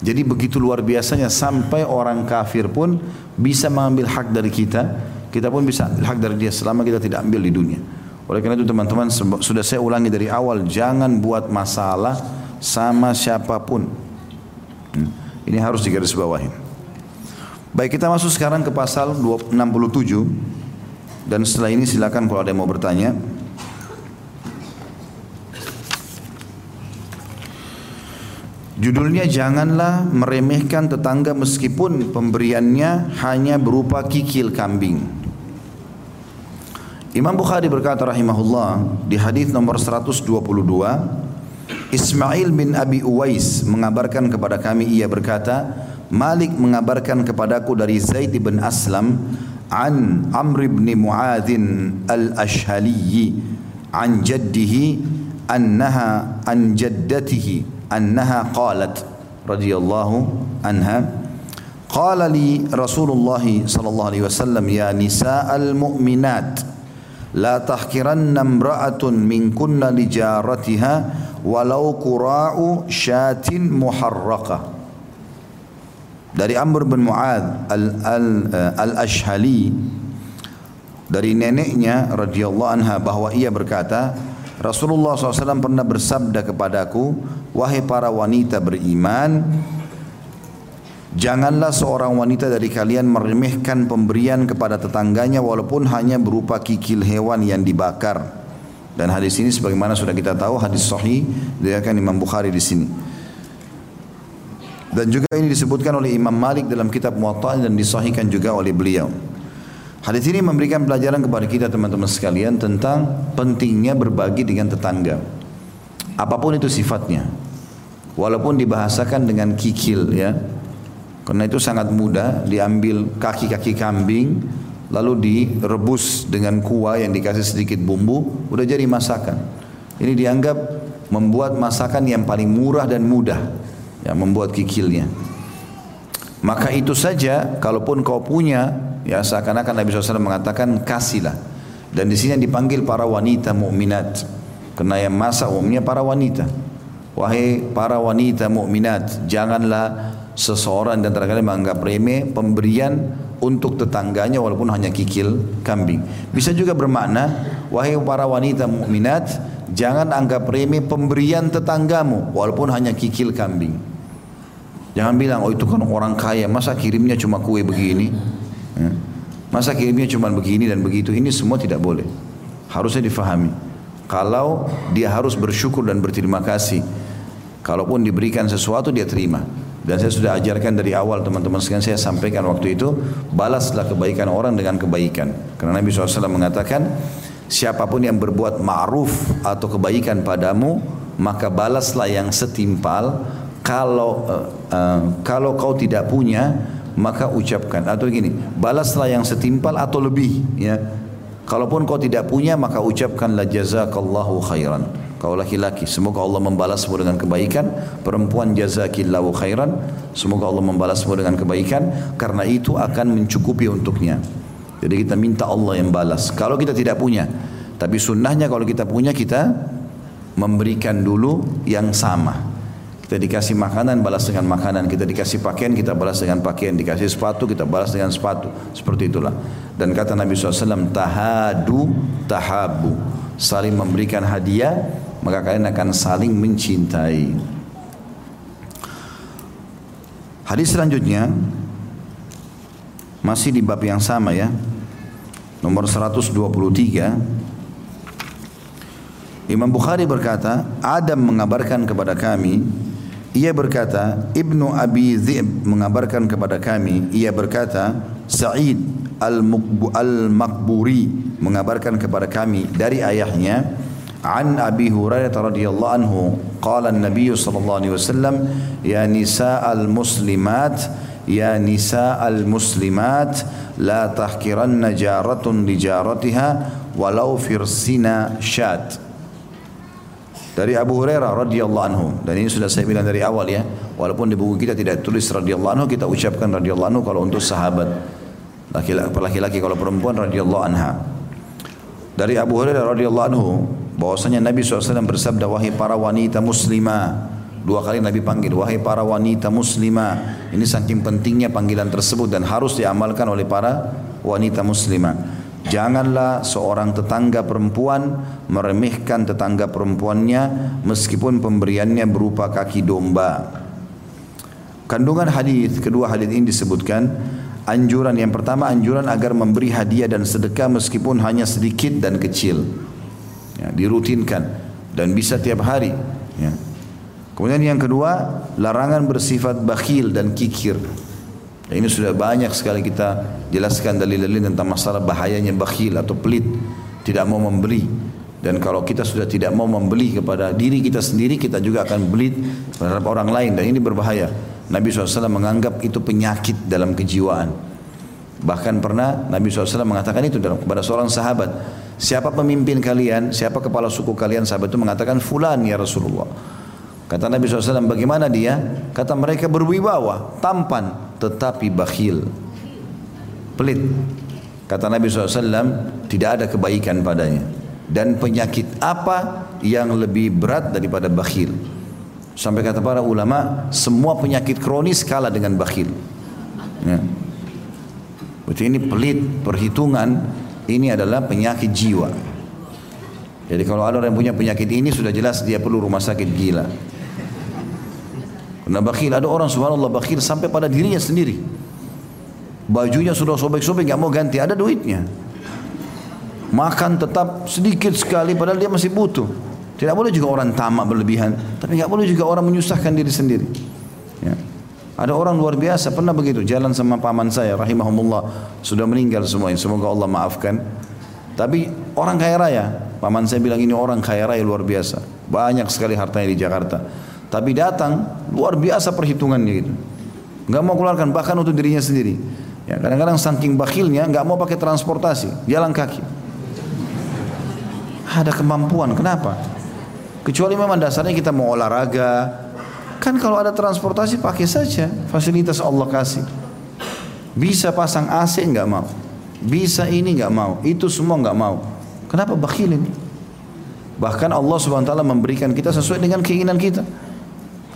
Jadi begitu luar biasanya sampai orang kafir pun bisa mengambil hak dari kita, kita pun bisa hak dari dia selama kita tidak ambil di dunia. Oleh karena itu teman-teman sudah saya ulangi dari awal jangan buat masalah sama siapa pun. Hmm. Ini harus digarisbawahi. Baik kita masuk sekarang ke pasal 67 dan setelah ini silakan kalau ada yang mau bertanya. Judulnya janganlah meremehkan tetangga meskipun pemberiannya hanya berupa kikil kambing. Imam Bukhari berkata rahimahullah di hadis nomor 122 Ismail bin Abi Uwais mengabarkan kepada kami ia berkata Malik mengabarkan kepadaku dari Zaid bin Aslam an Amr bin Muadhin al-Ashhali an jaddihi annaha an jaddatihi annaha qalat radhiyallahu anha. Qala li Rasulullah sallallahu alaihi wasallam ya nisa al-mu'minat La tahkiranna imra'atun minkunna li jaratiha walau qura'u syatin. Dari Amr bin Muad eh, al-Ashhali dari neneknya radhiyallahu anha bahwa ia berkata, Rasulullah SAW pernah bersabda kepadaku, wahai para wanita beriman, Janganlah seorang wanita dari kalian meremehkan pemberian kepada tetangganya walaupun hanya berupa kikil hewan yang dibakar. Dan hadis ini sebagaimana sudah kita tahu hadis sahih diriwayatkan Imam Bukhari di sini. Dan juga ini disebutkan oleh Imam Malik dalam kitab Muwatta dan disahihkan juga oleh beliau. Hadis ini memberikan pelajaran kepada kita teman-teman sekalian tentang pentingnya berbagi dengan tetangga. Apa pun itu sifatnya. Walaupun dibahasakan dengan kikil ya, karena itu sangat mudah diambil kaki-kaki kambing lalu direbus dengan kuah yang dikasih sedikit bumbu udah jadi masakan. Ini dianggap membuat masakan yang paling murah dan mudah ya membuat kikilnya. Maka itu saja kalaupun kau punya ya seakan-akan Nabi SAW mengatakan kasihlah. Dan di sini dipanggil para wanita mukminat. Karena yang masak umumnya para wanita. Wahai para wanita mukminat, janganlah seseorang dan kalian menganggap remeh pemberian untuk tetangganya walaupun hanya kikil kambing. Bisa juga bermakna wahai para wanita mukminat, jangan anggap remeh pemberian tetanggamu walaupun hanya kikil kambing. Jangan bilang oh itu kan orang kaya, masa kirimnya cuma kue begini? Ya. Masa kirimnya cuma begini dan begitu? Ini semua tidak boleh. Harusnya difahami. Kalau dia harus bersyukur dan berterima kasih. Kalaupun diberikan sesuatu dia terima. Dan saya sudah ajarkan dari awal teman-teman sekalian saya sampaikan waktu itu balaslah kebaikan orang dengan kebaikan. Karena Nabi SAW mengatakan siapa pun yang berbuat ma'ruf atau kebaikan padamu maka balaslah yang setimpal. Kalau uh, uh, kalau kau tidak punya maka ucapkan. Atau gini balaslah yang setimpal atau lebih ya. Kalaupun kau tidak punya maka ucapkanlah jazakallahu khairan Kau laki-laki, semoga Allah membalasmu dengan kebaikan. Perempuan jazakillahu khairan, semoga Allah membalasmu dengan kebaikan. Karena itu akan mencukupi untuknya. Jadi kita minta Allah yang balas. Kalau kita tidak punya, tapi sunnahnya kalau kita punya kita memberikan dulu yang sama. Kita dikasih makanan, balas dengan makanan. Kita dikasih pakaian, kita balas dengan pakaian. Dikasih sepatu, kita balas dengan sepatu. Seperti itulah. Dan kata Nabi SAW, tahadu, tahabu. Saling memberikan hadiah, maka kalian akan saling mencintai. Hadis selanjutnya masih di bab yang sama ya. Nomor 123 Imam Bukhari berkata, Adam mengabarkan kepada kami, ia berkata, Ibnu Abi Dhib mengabarkan kepada kami, ia berkata, Sa'id Al-Makburi mengabarkan kepada kami dari ayahnya, عن أبي هريرة رضي الله عنه قال النبي صلى الله عليه وسلم يا نساء المسلمات يا نساء المسلمات لا تحكرن جارة لجارتها ولو فرسنا شات dari Abu Hurairah radhiyallahu anhu dan ini sudah saya bilang dari awal ya walaupun di buku kita tidak tulis radhiyallahu anhu kita ucapkan radhiyallahu anhu kalau untuk sahabat laki-laki kalau perempuan radhiyallahu anha dari Abu Hurairah radhiyallahu anhu bahwasanya Nabi SAW bersabda wahai para wanita muslimah dua kali Nabi panggil wahai para wanita muslimah ini saking pentingnya panggilan tersebut dan harus diamalkan oleh para wanita muslimah. Janganlah seorang tetangga perempuan meremehkan tetangga perempuannya meskipun pemberiannya berupa kaki domba. Kandungan hadis kedua hadis ini disebutkan anjuran yang pertama anjuran agar memberi hadiah dan sedekah meskipun hanya sedikit dan kecil ya, dirutinkan dan bisa tiap hari ya. kemudian yang kedua larangan bersifat bakhil dan kikir. Ya, ini sudah banyak sekali kita jelaskan dalil-dalil tentang masalah bahayanya bakhil atau pelit tidak mau memberi dan kalau kita sudah tidak mau membeli kepada diri kita sendiri kita juga akan beli terhadap orang lain. Dan ini berbahaya. Nabi SAW menganggap itu penyakit dalam kejiwaan. Bahkan pernah Nabi SAW mengatakan itu kepada seorang sahabat Siapa pemimpin kalian, siapa kepala suku kalian, sahabat itu mengatakan fulan ya Rasulullah. Kata Nabi SAW, bagaimana dia? Kata mereka berwibawa, tampan, tetapi bakhil. Pelit. Kata Nabi SAW, tidak ada kebaikan padanya. Dan penyakit apa yang lebih berat daripada bakhil? Sampai kata para ulama, semua penyakit kronis kalah dengan bakhil. Ya. Berarti ini pelit, perhitungan, ini adalah penyakit jiwa. Jadi kalau ada orang yang punya penyakit ini sudah jelas dia perlu rumah sakit gila. Karena bakhil, ada orang subhanallah bakhil sampai pada dirinya sendiri. Bajunya sudah sobek-sobek nggak mau ganti, ada duitnya. Makan tetap sedikit sekali padahal dia masih butuh. Tidak boleh juga orang tamak berlebihan, tapi nggak boleh juga orang menyusahkan diri sendiri. Ada orang luar biasa pernah begitu jalan sama paman saya rahimahumullah sudah meninggal semuanya semoga Allah maafkan. Tapi orang kaya raya, paman saya bilang ini orang kaya raya luar biasa. Banyak sekali hartanya di Jakarta. Tapi datang luar biasa perhitungannya gitu. Gak mau keluarkan bahkan untuk dirinya sendiri. Ya, kadang-kadang saking bakhilnya nggak mau pakai transportasi, jalan kaki. Ada kemampuan, kenapa? Kecuali memang dasarnya kita mau olahraga, Kan kalau ada transportasi pakai saja fasilitas Allah kasih. Bisa pasang AC nggak mau. Bisa ini nggak mau. Itu semua nggak mau. Kenapa bakhil ini? Bahkan Allah subhanahu memberikan kita sesuai dengan keinginan kita.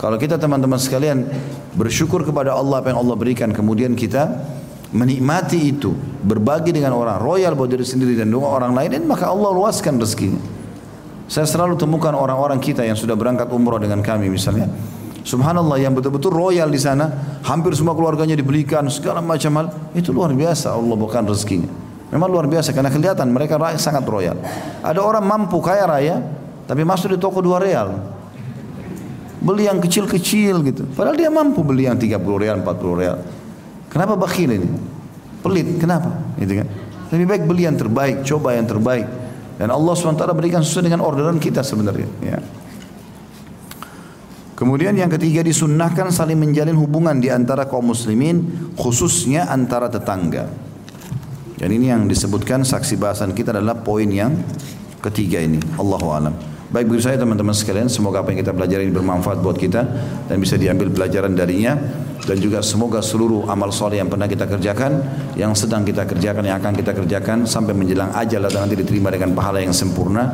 Kalau kita teman-teman sekalian bersyukur kepada Allah apa yang Allah berikan kemudian kita menikmati itu, berbagi dengan orang, royal buat diri sendiri dan dengan orang lain, maka Allah luaskan rezekinya. Saya selalu temukan orang-orang kita yang sudah berangkat umroh dengan kami misalnya. Subhanallah yang betul-betul royal di sana, hampir semua keluarganya dibelikan segala macam hal. Itu luar biasa Allah bukan rezekinya. Memang luar biasa karena kelihatan mereka sangat royal. Ada orang mampu kaya raya, tapi masuk di toko dua real. Beli yang kecil-kecil gitu. Padahal dia mampu beli yang 30 real, 40 real. Kenapa bakhil ini? Pelit, kenapa? Gitu kan? Lebih baik beli yang terbaik, coba yang terbaik. Dan Allah SWT berikan sesuai dengan orderan kita sebenarnya. Ya. Kemudian yang ketiga disunnahkan saling menjalin hubungan di antara kaum muslimin khususnya antara tetangga. Dan ini yang disebutkan saksi bahasan kita adalah poin yang ketiga ini. Allahu alam. Baik begitu saya teman-teman sekalian, semoga apa yang kita pelajari ini bermanfaat buat kita dan bisa diambil pelajaran darinya dan juga semoga seluruh amal soleh yang pernah kita kerjakan, yang sedang kita kerjakan, yang akan kita kerjakan sampai menjelang ajal dan nanti diterima dengan pahala yang sempurna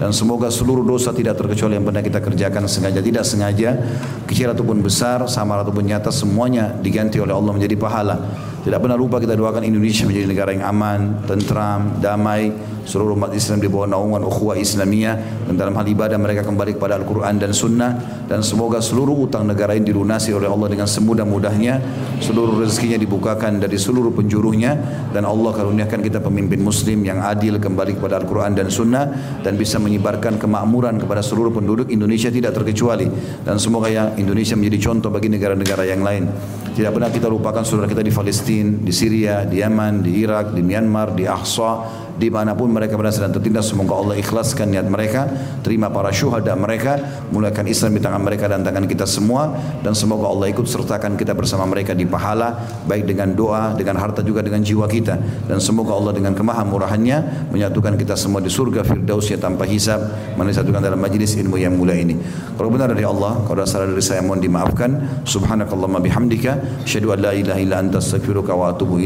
dan semoga seluruh dosa tidak terkecuali yang pernah kita kerjakan sengaja tidak sengaja kecil ataupun besar samar ataupun nyata semuanya diganti oleh Allah menjadi pahala tidak pernah lupa kita doakan Indonesia menjadi negara yang aman, tentram, damai, seluruh umat Islam di bawah naungan ukhuwah Islamiyah. Dan dalam hal ibadah mereka kembali kepada Al-Quran dan Sunnah. Dan semoga seluruh utang negara ini dilunasi oleh Allah dengan semudah-mudahnya. Seluruh rezekinya dibukakan dari seluruh penjuruhnya. Dan Allah karuniakan kita pemimpin muslim yang adil kembali kepada Al-Quran dan Sunnah. Dan bisa menyebarkan kemakmuran kepada seluruh penduduk Indonesia tidak terkecuali. Dan semoga ya Indonesia menjadi contoh bagi negara-negara yang lain tidak pernah kita lupakan saudara kita di Palestina, di Syria, di Yaman, di Irak, di Myanmar, di Ahsa, di mana pun mereka berada sedang tertindas semoga Allah ikhlaskan niat mereka terima para syuhada mereka mulakan Islam di tangan mereka dan tangan kita semua dan semoga Allah ikut sertakan kita bersama mereka di pahala baik dengan doa dengan harta juga dengan jiwa kita. Dan semoga Allah dengan kemahamurahannya menyatukan kita semua di surga firdausnya tanpa hisab menyatukan dalam majlis ilmu yang mulia ini. Kalau benar dari Allah kalau salah dari saya mohon dimaafkan. Subhanakallahumma bihamdika asyhadu an la ilaha illa anta astaghfiruka wa atubu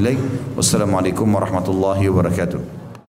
wassalamualaikum warahmatullahi wabarakatuh